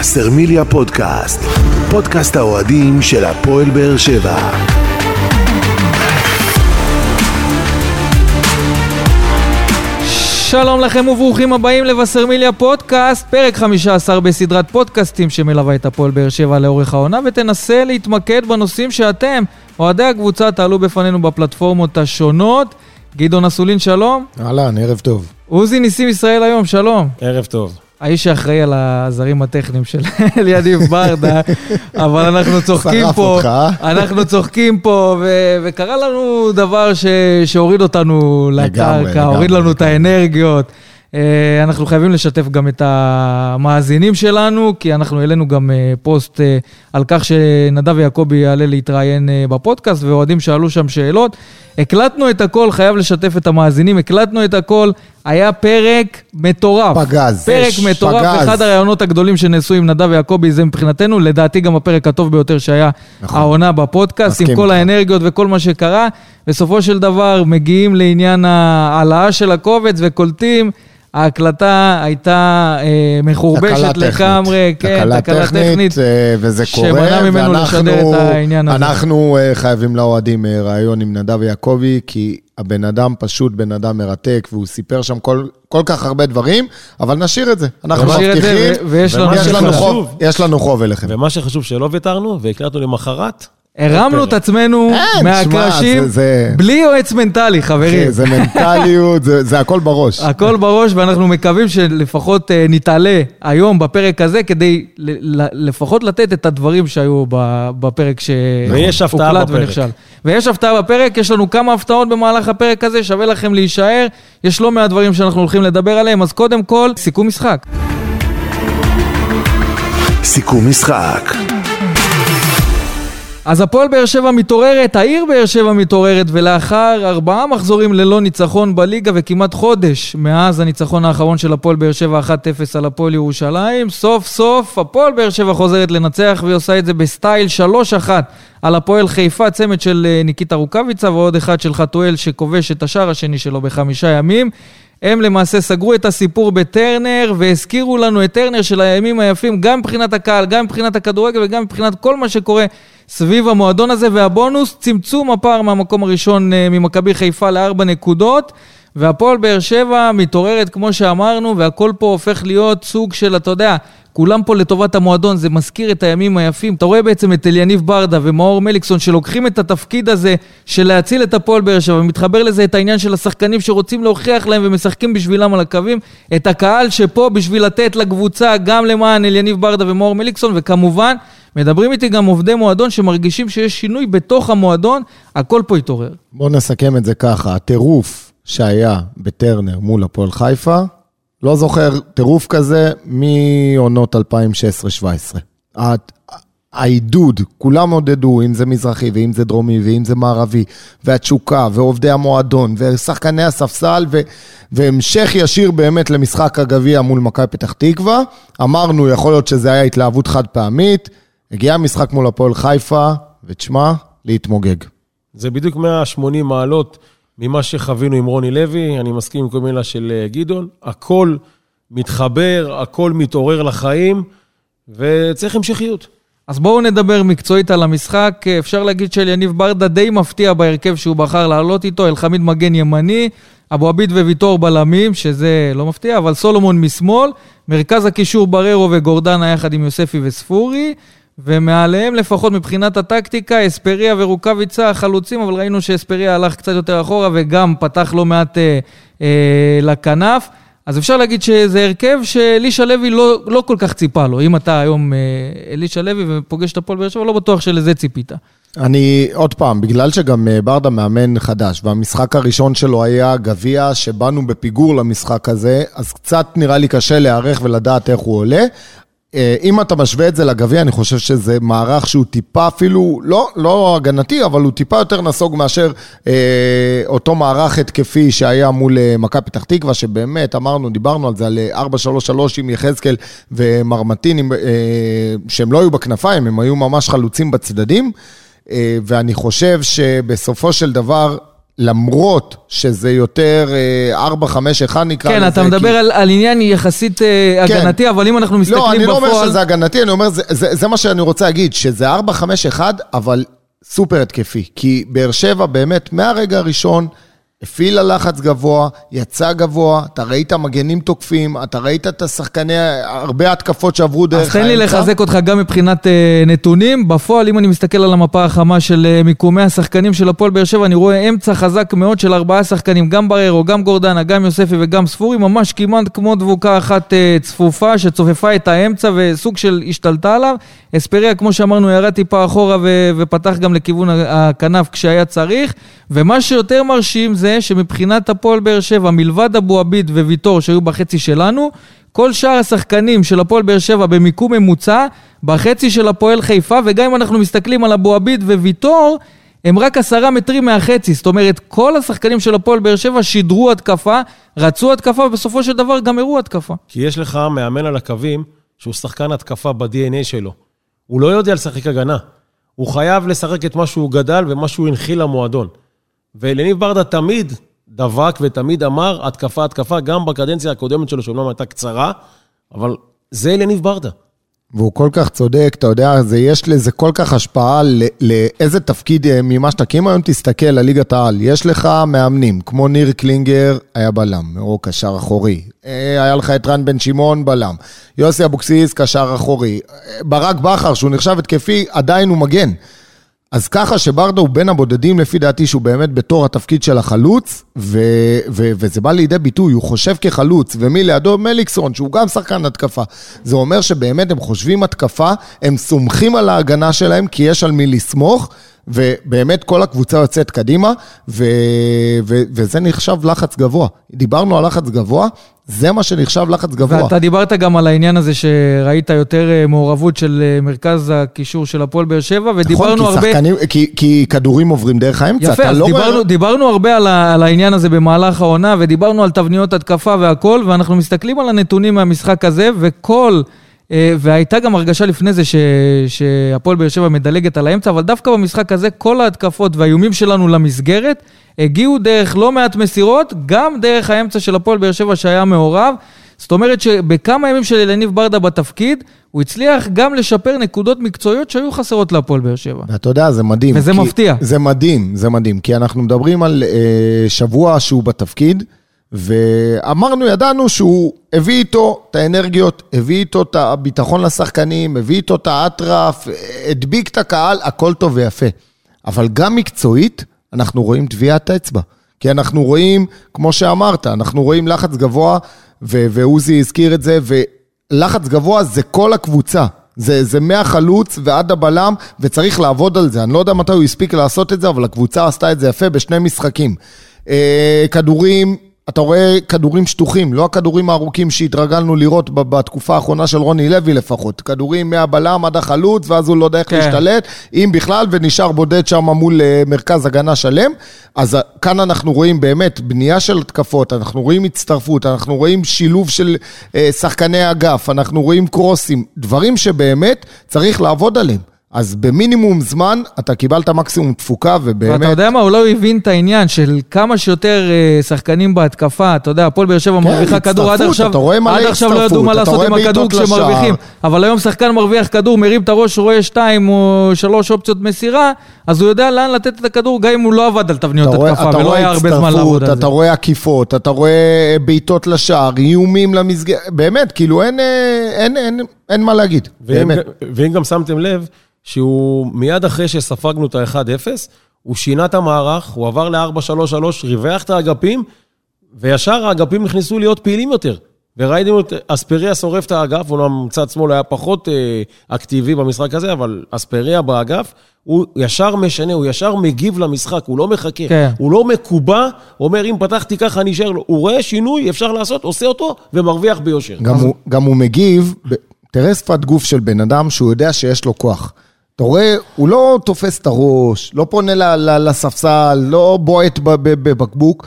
וסרמיליה פודקאסט, פודקאסט האוהדים של הפועל באר שבע. שלום לכם וברוכים הבאים לבשרמיליה פודקאסט, פרק 15 בסדרת פודקאסטים שמלווה את הפועל באר שבע לאורך העונה ותנסה להתמקד בנושאים שאתם, אוהדי הקבוצה, תעלו בפנינו בפלטפורמות השונות. גדעון אסולין, שלום. אהלן, ערב טוב. עוזי ניסים ישראל היום, שלום. ערב טוב. האיש שאחראי על הזרים הטכניים של אליניב ברדה, אבל אנחנו צוחקים פה, אותך, אה? אנחנו צוחקים פה, ו- וקרה לנו דבר ש- שהוריד אותנו לקרקע, הוריד לנו את. האנרגיות. אה, אנחנו חייבים לשתף גם את המאזינים שלנו, כי אנחנו העלינו גם אה, פוסט אה, על כך שנדב יעקבי יעלה להתראיין בפודקאסט, ואוהדים שאלו שם שאלות. הקלטנו את הכל, חייב לשתף את המאזינים, הקלטנו את הכל, היה פרק מטורף. פגז. פרק אש, מטורף, פגז. אחד הראיונות הגדולים שנעשו עם נדב יעקבי, זה מבחינתנו, לדעתי גם הפרק הטוב ביותר שהיה נכון. העונה בפודקאסט, עם כל. האנרגיות וכל מה שקרה. בסופו של דבר מגיעים לעניין ההעלאה של הקובץ וקולטים. ההקלטה הייתה אה, מחורבשת תקלה טכנית. לגמרי, כן, תקלה טכנית. אה, וזה קורה. שמנע ממנו ואנחנו- לשדר את העניין הזה. אנחנו אה, חייבים לאוהדים אה, ראיון עם נדב יעקבי, כי הבן אדם פשוט בן אדם מרתק, והוא סיפר שם כל, כל כך הרבה דברים, אבל נשאיר את זה. אנחנו נשאיר את זה, מבטיחים, ו- ויש לנו- יש לנו. חוב- יש לנו חוב אליכם. ומה שחשוב שלא ויתרנו, והקלטנו למחרת, הרמנו את עצמנו אין, מהקרשים, שמע, זה- זה- בלי יועץ מנטלי, חברים. אחי, זה מנטליות, זה זה הכל בראש. הכל בראש, ואנחנו מקווים שלפחות אה, נתעלה היום בפרק הזה, כדי ל- ל- לפחות לתת את הדברים שהיו בפרק שהוקלט בפרק. ונכשל. ויש הפתעה בפרק, יש לנו כמה הפתעות במהלך הפרק הזה, שווה לכם להישאר. יש לא מעט דברים שאנחנו הולכים לדבר עליהם, אז קודם כל, סיכום משחק. סיכום משחק. אז הפועל באר שבע מתעוררת, העיר באר שבע מתעוררת, ולאחר ארבעה מחזורים ללא ניצחון בליגה וכמעט חודש מאז הניצחון האחרון של הפועל באר שבע 1-0 על הפועל ירושלים, סוף סוף הפועל באר שבע חוזרת לנצח והיא עושה את זה בסטייל 3-1 על הפועל חיפה, צמד של אה, ניקיטה רוקאביצה ועוד אחד של חתואל שכובש את השער השני שלו בחמישה ימים. הם למעשה סגרו את הסיפור בטרנר והזכירו לנו את טרנר של הימים היפים, גם מבחינת הקהל, גם מבחינת הכדורגל וגם מבחינת כל מה שקורה סביב המועדון הזה. והבונוס, צמצום הפער מהמקום הראשון אה, ממכבי חיפה לארבע נקודות. והפועל באר שבע מתעוררת, כמו שאמרנו, והכל פה הופך להיות סוג של, אתה יודע, כולם פה לטובת המועדון, זה מזכיר את הימים היפים. אתה רואה בעצם את אליניב ברדה ומאור מליקסון שלוקחים את התפקיד הזה של להציל את הפועל באר שבע, ומתחבר לזה את העניין של השחקנים שרוצים להוכיח להם ומשחקים בשבילם על הקווים, את הקהל שפה בשביל לתת לקבוצה גם למען אליניב ברדה ומאור מליקסון, וכמובן, מדברים איתי גם עובדי מועדון שמרגישים שיש שינוי בתוך המועדון, הכל פה התעורר. בואו נסכם את זה ככה, הטירוף שהיה בטרנר מול הפועל חיפה, לא זוכר טירוף כזה מעונות 2016-2017. ה- העידוד, כולם עודדו, אם זה מזרחי ואם זה דרומי ואם זה מערבי, והתשוקה ועובדי המועדון ושחקני הספסל ו- והמשך ישיר באמת למשחק הגביע מול מכבי פתח תקווה. אמרנו, יכול להיות שזה היה התלהבות חד פעמית, הגיע המשחק מול הפועל חיפה, ותשמע, להתמוגג. זה בדיוק 180 מעלות ממה שחווינו עם רוני לוי, אני מסכים עם כל מילה של אה, גדעון, הכל מתחבר, הכל מתעורר לחיים, וצריך המשכיות. אז בואו נדבר מקצועית על המשחק. אפשר להגיד שאליניב ברדה די מפתיע בהרכב שהוא בחר לעלות איתו, אלחמיד מגן ימני, אבו עביד וויטור בלמים, שזה לא מפתיע, אבל סולומון משמאל, מרכז הקישור בררו וגורדנה יחד עם יוספי וספורי, ומעליהם לפחות מבחינת הטקטיקה, אספריה ורוקאביצה החלוצים, אבל ראינו שאספריה הלך קצת יותר אחורה וגם פתח לא מעט אה, אה, לכנף. אז אפשר להגיד שזה הרכב שאלישע לוי לא, לא כל כך ציפה לו. אם אתה היום אה, אלישע לוי ופוגש את הפועל באר שבע, לא בטוח שלזה ציפית. אני, עוד פעם, בגלל שגם אה, ברדה מאמן חדש, והמשחק הראשון שלו היה גביע, שבאנו בפיגור למשחק הזה, אז קצת נראה לי קשה להיערך ולדעת איך הוא עולה. אה, אם אתה משווה את זה לגביע, אני חושב שזה מערך שהוא טיפה אפילו, לא, לא הגנתי, אבל הוא טיפה יותר נסוג מאשר אה, אותו מערך התקפי שהיה מול אה, מכבי פתח תקווה, שבאמת, אמרנו, דיברנו על זה, על אה, 4-3-3 עם יחזקאל ומרמטין, אה, שהם לא היו בכנפיים, הם היו ממש חלוצים בצדדים. אה, ואני חושב שבסופו של דבר, למרות שזה יותר אה, 4-5-1 נקרא לזה. כן, אתה מדבר כי... על, על עניין יחסית אה, כן. הגנתי, אבל אם אנחנו מסתכלים לא, בפועל... אני לא אומר שזה הגנתי, אני אומר, זה, זה, זה מה שאני רוצה להגיד, שזה 4-5-1, אבל סופר התקפי. כי באר שבע באמת, מהרגע הראשון, הפעילה לחץ גבוה, יצא גבוה, אתה ראית מגנים תוקפים, אתה ראית את השחקני, הרבה התקפות שעברו דרך אז תן לי האמצע. לחזק אותך גם מבחינת אה, נתונים. בפועל, אם אני מסתכל על המפה החמה של אה, מיקומי השחקנים של הפועל באר שבע, אני רואה אמצע חזק מאוד של ארבעה שחקנים, גם בררו, גם גורדנה, גם יוספי וגם ספורי, ממש כמעט כמו דבוקה אחת אה, צפופה שצופפה את האמצע וסוג של השתלטה עליו. אספריה, כמו שאמרנו, ירד טיפה אחורה ו- ופתח גם לכיוון הכנף כשהיה צריך. ומה שיותר מרשים זה שמבחינת הפועל באר שבע, מלבד אבו עביד וויטור שהיו בחצי שלנו, כל שאר השחקנים של הפועל באר שבע במיקום ממוצע, בחצי של הפועל חיפה, וגם אם אנחנו מסתכלים על אבו עביד וויטור, הם רק עשרה מטרים מהחצי. זאת אומרת, כל השחקנים של הפועל באר שבע שידרו התקפה, רצו התקפה, ובסופו של דבר גם הראו התקפה. כי יש לך מאמן על הקווים שהוא שחקן התקפה ב-DNA שלו. הוא לא יודע לשחק הגנה. הוא חייב לשחק את מה שהוא גדל ומה שהוא הנחיל למועדון. ולניב ברדה תמיד דבק ותמיד אמר, התקפה, התקפה, גם בקדנציה הקודמת שלו, שאומנם הייתה קצרה, אבל זה אליניב ברדה. והוא כל כך צודק, אתה יודע, זה, יש לזה כל כך השפעה לאיזה תפקיד אה, ממה שאתה, כי אם היום תסתכל על ליגת העל, יש לך מאמנים, כמו ניר קלינגר, היה בלם, או קשר אחורי. אה, היה לך את רן בן שמעון, בלם. יוסי אבוקסיס, קשר אחורי. אה, ברק בכר, שהוא נחשב התקפי, עדיין הוא מגן. אז ככה שברדה הוא בין הבודדים, לפי דעתי, שהוא באמת בתור התפקיד של החלוץ, ו- ו- וזה בא לידי ביטוי, הוא חושב כחלוץ, ומי לידו? מליקסון, שהוא גם שחקן התקפה. זה אומר שבאמת הם חושבים התקפה, הם סומכים על ההגנה שלהם, כי יש על מי לסמוך, ובאמת כל הקבוצה יוצאת קדימה, ו- ו- וזה נחשב לחץ גבוה. דיברנו על לחץ גבוה, זה מה שנחשב לחץ גבוה. ואתה דיברת גם על העניין הזה שראית יותר אה, מעורבות של אה, מרכז הקישור של הפועל באר שבע, ודיברנו נכון, כי הרבה... שחקנים, כי, כי כדורים עוברים דרך האמצע, יפה, אתה אז לא דיברנו, רואה... דיברנו הרבה על, ה, על העניין הזה במהלך העונה, ודיברנו על תבניות התקפה והכל, ואנחנו מסתכלים על הנתונים מהמשחק הזה, וכל... אה, והייתה גם הרגשה לפני זה ש- שהפועל באר שבע מדלגת על האמצע, אבל דווקא במשחק הזה כל ההתקפות והאיומים שלנו למסגרת הגיעו דרך לא מעט מסירות, גם דרך האמצע של הפועל באר שבע שהיה מעורב. זאת אומרת שבכמה ימים של אלניב ברדה בתפקיד, הוא הצליח גם לשפר נקודות מקצועיות שהיו חסרות להפועל באר שבע. ואתה יודע, זה מדהים. וזה מפתיע. זה מדהים, זה מדהים. כי אנחנו מדברים על אה, שבוע שהוא בתפקיד, ואמרנו, ידענו שהוא הביא איתו את האנרגיות, הביא איתו את הביטחון לשחקנים, הביא איתו את האטרף, הדביק את הקהל, הכל טוב ויפה. אבל גם מקצועית, אנחנו רואים טביעת אצבע. כי אנחנו רואים, כמו שאמרת, אנחנו רואים לחץ גבוה, ועוזי הזכיר את זה, ולחץ גבוה זה כל הקבוצה. זה, זה מהחלוץ ועד הבלם, וצריך לעבוד על זה. אני לא יודע מתי הוא הספיק לעשות את זה, אבל הקבוצה עשתה את זה יפה בשני משחקים. אה, כדורים, אתה רואה כדורים שטוחים, לא הכדורים הארוכים שהתרגלנו לראות בתקופה האחרונה של רוני לוי לפחות. כדורים מהבלם עד החלוץ, ואז הוא לא יודע איך כן. להשתלט, אם בכלל, ונשאר בודד שם מול אה, מרכז הגנה שלם. אז אה, כאן אנחנו רואים באמת בנייה של התקפות, אנחנו רואים הצטרפות, אנחנו רואים שילוב של אה, שחקני אגף, אנחנו רואים קרוסים, דברים שבאמת צריך לעבוד עליהם. אז במינימום זמן אתה קיבלת מקסימום תפוקה, ובאמת... ואתה יודע מה, הוא הבין את העניין של כמה שיותר אה, שחקנים בהתקפה, אתה יודע, הפועל באר שבע מרוויחה כדור, עד הצטרפות, עכשיו, אתה רואה מלא עד עכשיו לא ידעו מה הצטרפות, לעשות עם הכדור כשמרוויחים. אבל היום שחקן מרוויח כדור, מרים את הראש, רואה שתיים או שלוש אופציות מסירה, אז הוא יודע לאן לתת את הכדור, גם אם הוא לא עבד על תבניות התקפה, ולא היה הרבה זמן לעבוד על זה. אתה רואה עקיפות, אתה רואה בעיטות לשער, איומים למסגרת, באמת, כאילו אין, אה, אין, אין, אין מה להגיד, ואם, באמת. ואם גם שמתם לב, שהוא מיד אחרי שספגנו את ה-1-0, הוא שינה את המערך, הוא עבר ל-4-3-3, ריווח את האגפים, וישר האגפים נכנסו להיות פעילים יותר. וראינו את אספריה שורף את האגף, אומנם צד שמאל היה פחות אה, אקטיבי במשחק הזה, אבל אספריה באגף, הוא ישר משנה, הוא ישר מגיב למשחק, הוא לא מחכה. כן. הוא לא מקובע, אומר, אם פתחתי ככה, אני אשאר לו. הוא רואה שינוי, אפשר לעשות, עושה אותו, ומרוויח ביושר. גם הוא, גם הוא מגיב, ב- תראה שפת גוף של בן אדם שהוא יודע שיש לו כוח. אתה רואה, הוא לא תופס את הראש, לא פונה ל- ל- לספסל, לא בועט ב- ב- בבקבוק.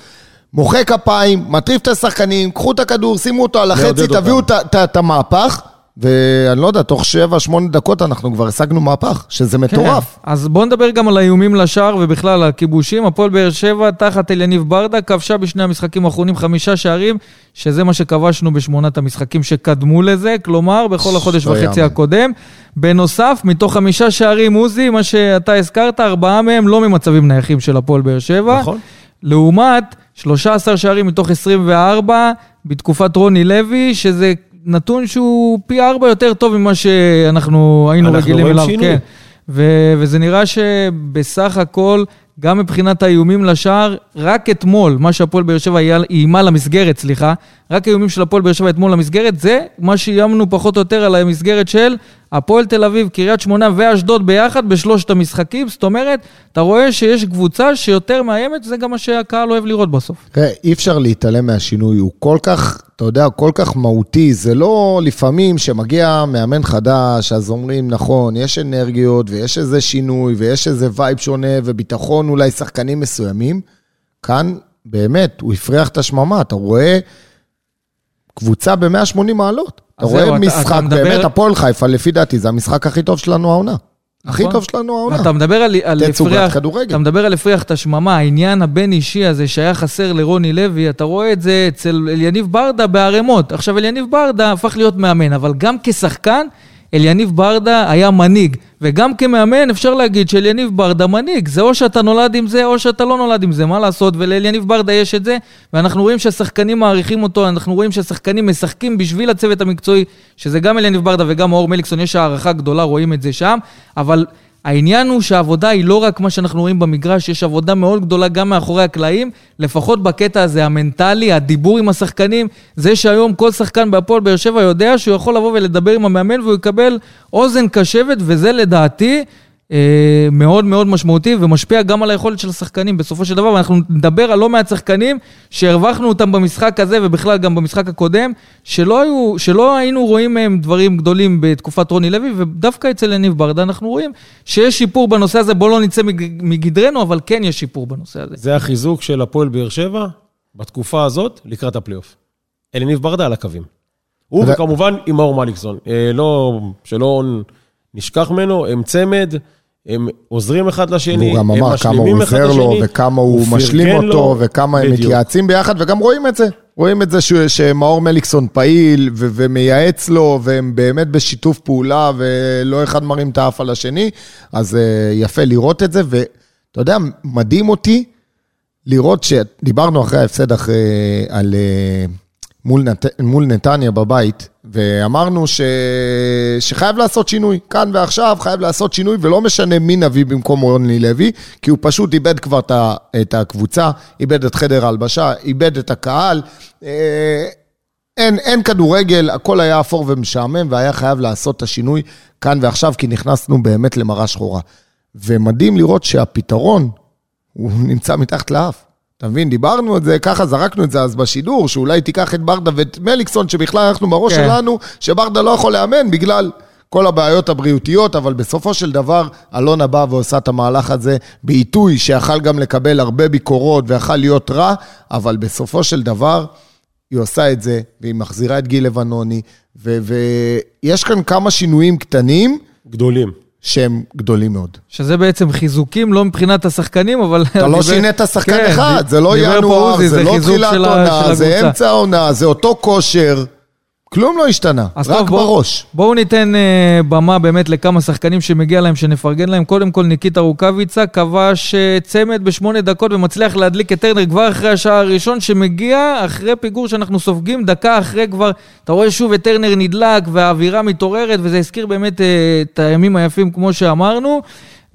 מוחא כפיים, מטריף את השחקנים, קחו את הכדור, שימו אותו על החצי, תביאו. את המהפך, ואני לא יודע, תוך 7-8 דקות אנחנו כבר השגנו מהפך, שזה מטורף. כן. אז בואו נדבר גם על האיומים לשער ובכלל הכיבושים. הפועל באר שבע, תחת אליניב ברדה, כבשה בשני המשחקים האחרונים חמישה שערים, שזה מה שכבשנו בשמונת המשחקים שקדמו לזה, כלומר, בכל החודש וחצי. הקודם. בנוסף, מתוך חמישה שערים, עוזי, מה שאתה הזכרת, ארבעה מהם לא ממצבים נייחים של הפועל באר שבע. נכון. לעומת 13 שערים מתוך 24 בתקופת רוני לוי, שזה נתון שהוא פי ארבע יותר טוב ממה שאנחנו היינו אנחנו רגילים רואים אליו. שינוי. כן. ו- וזה נראה שבסך הכל, גם מבחינת האיומים לשער, רק אתמול, מה שהפועל באר שבע איימה למסגרת, סליחה, רק האיומים של הפועל באר שבע אתמול למסגרת, זה מה שאיימנו פחות או יותר על המסגרת של הפועל תל אביב, קריית שמונה ואשדוד ביחד בשלושת המשחקים. זאת אומרת, אתה רואה שיש קבוצה שיותר מאיימת, זה גם מה שהקהל אוהב לראות בסוף. תראה, אי אפשר להתעלם מהשינוי, הוא כל כך, אתה יודע, כל כך מהותי. זה לא לפעמים שמגיע מאמן חדש, אז אומרים, נכון, יש אנרגיות ויש איזה שינוי ויש איזה vibe שונה וביטחון אולי שחקנים מסוימים. כאן, באמת, הוא הפריח את השממה, אתה רואה קבוצה ב-180 מעלות. אתה רואה משחק, אתה מדבר- באמת, הפועל חיפה, לפי דעתי, זה המשחק הכי טוב שלנו העונה. הכי נכון. טוב שלנו העונה. אתה מדבר על, הפריח. אתה מדבר על הפריח את השממה, העניין הבין-אישי הזה שהיה חסר לרוני לוי, אתה רואה את זה אצל אליניב ברדה בערימות. עכשיו, אליניב ברדה הפך להיות מאמן, אבל גם כשחקן, אליניב ברדה היה מנהיג. וגם כמאמן אפשר להגיד שאליניב ברדה מנהיג. זה או שאתה נולד עם זה, או שאתה לא נולד עם זה, מה לעשות? ולאליניב ברדה יש את זה, ואנחנו רואים שהשחקנים מעריכים אותו, אנחנו רואים שהשחקנים משחקים בשביל הצוות המקצועי, שזה גם אליניב ברדה וגם מאור מליקסון, יש הערכה גדולה, רואים את זה שם, אבל... העניין הוא שהעבודה היא לא רק מה שאנחנו רואים במגרש, יש עבודה מאוד גדולה גם מאחורי הקלעים, לפחות בקטע הזה המנטלי, הדיבור עם השחקנים, זה שהיום כל שחקן בהפועל באר שבע יודע שהוא יכול לבוא ולדבר עם המאמן והוא יקבל אוזן קשבת, וזה לדעתי מאוד מאוד משמעותי ומשפיע גם על היכולת של השחקנים בסופו של דבר, ואנחנו נדבר על לא מעט שחקנים שהרווחנו אותם במשחק הזה ובכלל גם במשחק הקודם, שלא, היו, שלא היינו רואים מהם דברים גדולים בתקופת רוני לוי, ודווקא אצל יניב ברדה אנחנו רואים שיש שיפור בנושא הזה, בואו לא נצא מג- מגדרנו, אבל כן יש שיפור בנושא הזה. זה החיזוק של הפועל באר שבע בתקופה הזאת לקראת הפלייאוף. אליניב ברדה על הקווים. הוא וכמובן עם מאור מליקסון. אה, לא, שלא נשכח ממנו, הם צמד, הם עוזרים אחד לשני, הוא גם הם אמר כמה הוא משלימים אחד עוזר לו, לשני, וכמה הוא משלים לו, אותו, וכמה הם בדיוק. מתייעצים ביחד, וגם רואים את זה. רואים את זה ש- שמאור מליקסון פעיל, ו- ומייעץ לו, והם באמת בשיתוף פעולה, ולא אחד מרים את האף על השני, אז אה, יפה לראות את זה, ואתה יודע, מדהים אותי לראות שדיברנו אחרי ההפסד אחרי, על, אה, מול, נת, מול נתניה בבית, ואמרנו ש, שחייב לעשות שינוי, כאן ועכשיו חייב לעשות שינוי, ולא משנה מי נביא במקום רוני לוי, כי הוא פשוט איבד כבר ה- את הקבוצה, איבד את חדר ההלבשה, איבד את הקהל. אה, אין, אין כדורגל, הכל היה אפור ומשעמם, והיה חייב לעשות את השינוי כאן ועכשיו, כי נכנסנו באמת למראה שחורה. ומדהים לראות שהפתרון, הוא נמצא מתחת לאף. אתה מבין? דיברנו את זה, ככה זרקנו את זה אז בשידור, שאולי תיקח את ברדה ואת מליקסון, שבכלל אנחנו בראש כן. שלנו, שברדה לא יכול לאמן בגלל כל הבעיות הבריאותיות, אבל בסופו של דבר, אלונה באה ועושה את המהלך הזה בעיתוי שיכל גם לקבל הרבה ביקורות ויכל להיות רע, אבל בסופו של דבר, היא עושה את זה, והיא מחזירה את גיל לבנוני, ו- ויש כאן כמה שינויים קטנים גדולים. שהם גדולים מאוד. שזה בעצם חיזוקים, לא מבחינת השחקנים, אבל... אתה לא שינית שחקן כן, אחד, זה לא ינואר, זה לא תחילת עונה, זה. אמצע העונה, זה אותו כושר, כלום לא השתנה, רק טוב, בוא- בראש. בואו ניתן uh, במה באמת לכמה שחקנים שמגיע להם, שנפרגן להם. קודם כל, ניקיטה רוקאביצה כבש uh, צמד בשמונה דקות ומצליח להדליק את טרנר כבר אחרי השער הראשון, שמגיע אחרי פיגור שאנחנו סופגים, דקה אחרי כבר, אתה רואה שוב את טרנר נדלק והאווירה מתעוררת, וזה הזכיר באמת uh, את הימים היפים כמו שאמרנו.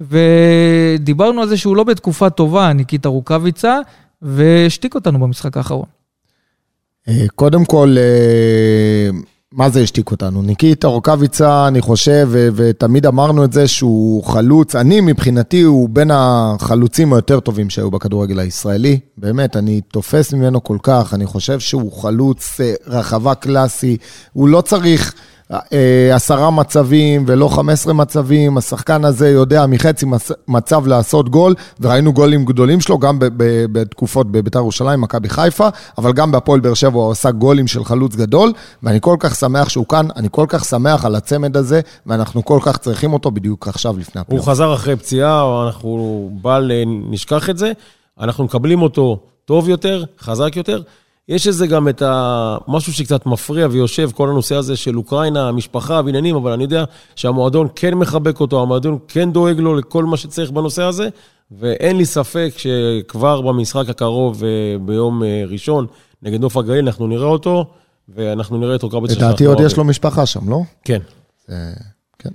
ודיברנו על זה שהוא לא בתקופה טובה, ניקיטה רוקאביצה, והשתיק אותנו במשחק האחרון. קודם כל, אה, מה זה השתיק אותנו? ניקיטה רוקאביצה, אני חושב, ותמיד אמרנו את זה, שהוא חלוץ, אני מבחינתי, הוא בין החלוצים היותר טובים שהיו בכדורגל הישראלי. באמת, אני תופס ממנו כל כך, אני חושב שהוא חלוץ אה, רחבה קלאסי, הוא לא צריך... אה, עשרה מצבים ולא 15 מצבים, השחקן הזה יודע מחצי מצ- מצב לעשות גול, וראינו גולים גדולים שלו, גם בתקופות בביתר ירושלים, מכבי חיפה, אבל גם בהפועל באר שבע הוא עשה גולים של חלוץ גדול, ואני כל כך שמח שהוא כאן, אני כל כך שמח על הצמד הזה, ואנחנו כל כך צריכים אותו בדיוק עכשיו לפני הוא הפלייאוף. חזר אחרי פציעה, אנחנו בל נשכח את זה. אנחנו מקבלים אותו טוב יותר, חזק יותר. יש איזה גם את ה... משהו שקצת מפריע ויושב, כל הנושא הזה של אוקראינה, המשפחה ועניינים, אבל אני יודע שהמועדון כן מחבק אותו, המועדון כן דואג לו לכל מה שצריך בנושא הזה, ואין לי ספק שכבר במשחק הקרוב, אה, ביום אה, ראשון, נגד נוף הגליל, אנחנו נראה אותו, ואנחנו נראה את רוקאביץ' לדעתי עוד יש לו משפחה שם, לא? כן. זה- כן.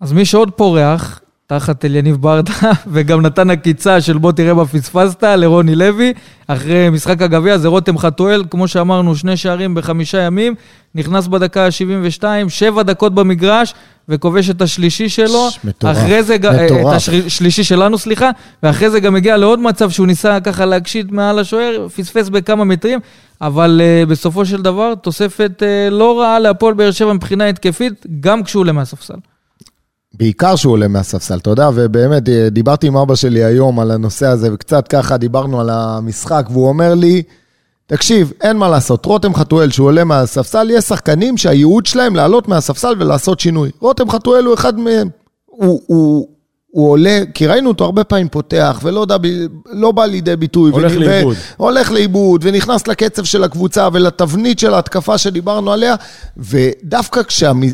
אז מי שעוד פורח, תחת אליניב ברדה, וגם נתן עקיצה של בוא תראה מה פספסת לרוני לוי, אחרי משחק הגביע זה רותם חתואל, כמו שאמרנו, שני שערים בחמישה ימים, נכנס בדקה ה-72, שבע דקות במגרש, וכובש את השלישי שלו. ש- מטורף, אחרי זה, מטורף. את השלישי שלנו, סליחה, ואחרי זה גם הגיע לעוד מצב שהוא ניסה ככה להקשיט מעל השוער, פספס בכמה מטרים, אבל uh, בסופו של דבר, תוספת uh, לא רעה להפועל באר שבע מבחינה התקפית, גם כשהוא עולה מהספסל. בעיקר שהוא עולה מהספסל, אתה יודע, ובאמת, אה, דיברתי עם אבא שלי היום על הנושא הזה, וקצת ככה דיברנו על המשחק, והוא אומר לי, תקשיב, אין מה לעשות, רותם חתואל, שהוא עולה מהספסל, יש שחקנים שהייעוד שלהם לעלות מהספסל ולעשות שינוי. רותם חתואל הוא אחד מהם. הוא, הוא, הוא עולה, כי ראינו אותו הרבה פעמים פותח, ולא יודע, לא בא לידי ביטוי. הולך ו- לאיבוד. הולך לאיבוד, ונכנס לקצב של הקבוצה ולתבנית של ההתקפה שדיברנו עליה, ודווקא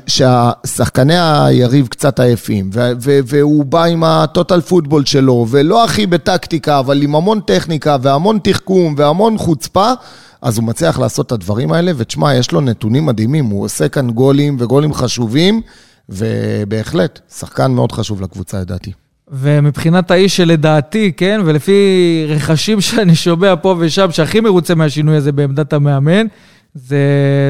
כשהשחקני היריב קצת עייפים, והוא בא עם הטוטל פוטבול שלו, ולא הכי בטקטיקה, אבל עם המון טכניקה והמון תחכום והמון חוצפה, אז הוא מצליח לעשות את הדברים האלה, ותשמע, יש לו נתונים מדהימים, הוא עושה כאן גולים וגולים חשובים, ובהחלט, שחקן מאוד חשוב לקבוצה, לדעתי. ומבחינת האיש שלדעתי, כן, ולפי רכשים שאני שומע פה ושם, שהכי מרוצה מהשינוי הזה בעמדת המאמן, זה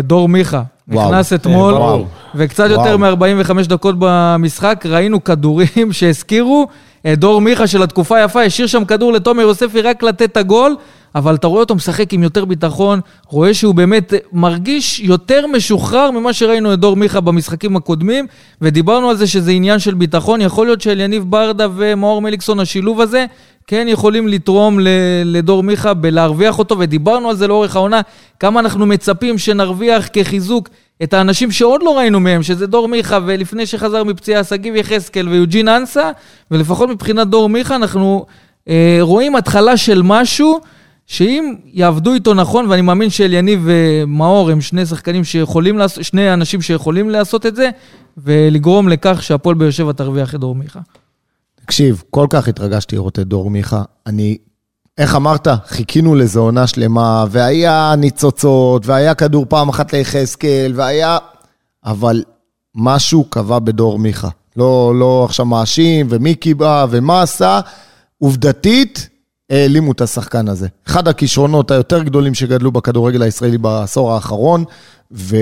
דור מיכה. וואו. נכנס כן, אתמול, ברור. וקצת וואו. יותר מ-45 דקות במשחק, ראינו כדורים שהזכירו את דור מיכה של התקופה היפה, השאיר שם כדור לתומר יוספי רק לתת את הגול, אבל אתה רואה אותו משחק עם יותר ביטחון, רואה שהוא באמת מרגיש יותר משוחרר ממה שראינו את דור מיכה במשחקים הקודמים, ודיברנו על זה שזה עניין של ביטחון, יכול להיות שאליניב ברדה ומאור מליקסון, השילוב הזה, כן יכולים לתרום לדור מיכה בלהרוויח אותו, ודיברנו על זה לאורך העונה, כמה אנחנו מצפים שנרוויח כחיזוק את האנשים שעוד לא ראינו מהם, שזה דור מיכה, ולפני שחזר מפציעה שגיב יחזקאל ויוג'ין אנסה, ולפחות מבחינת דור מיכה אנחנו אה, רואים התחלה של משהו, שאם יעבדו איתו נכון, ואני מאמין שאליניב ומאור הם שני שחקנים שיכולים לעשות, שני אנשים שיכולים לעשות את זה, ולגרום לכך שהפועל באר שבע תרוויח את דור מיכה. תקשיב, כל כך התרגשתי לראות את דור מיכה. אני, איך אמרת? חיכינו לזה עונה שלמה, והיה ניצוצות, והיה כדור פעם אחת ליחזקאל, והיה... אבל משהו קבע בדור מיכה. לא, לא עכשיו מאשים, ומיקי בא, ומה עשה. עובדתית, העלימו את השחקן הזה. אחד הכישרונות היותר גדולים שגדלו בכדורגל הישראלי בעשור האחרון, ו...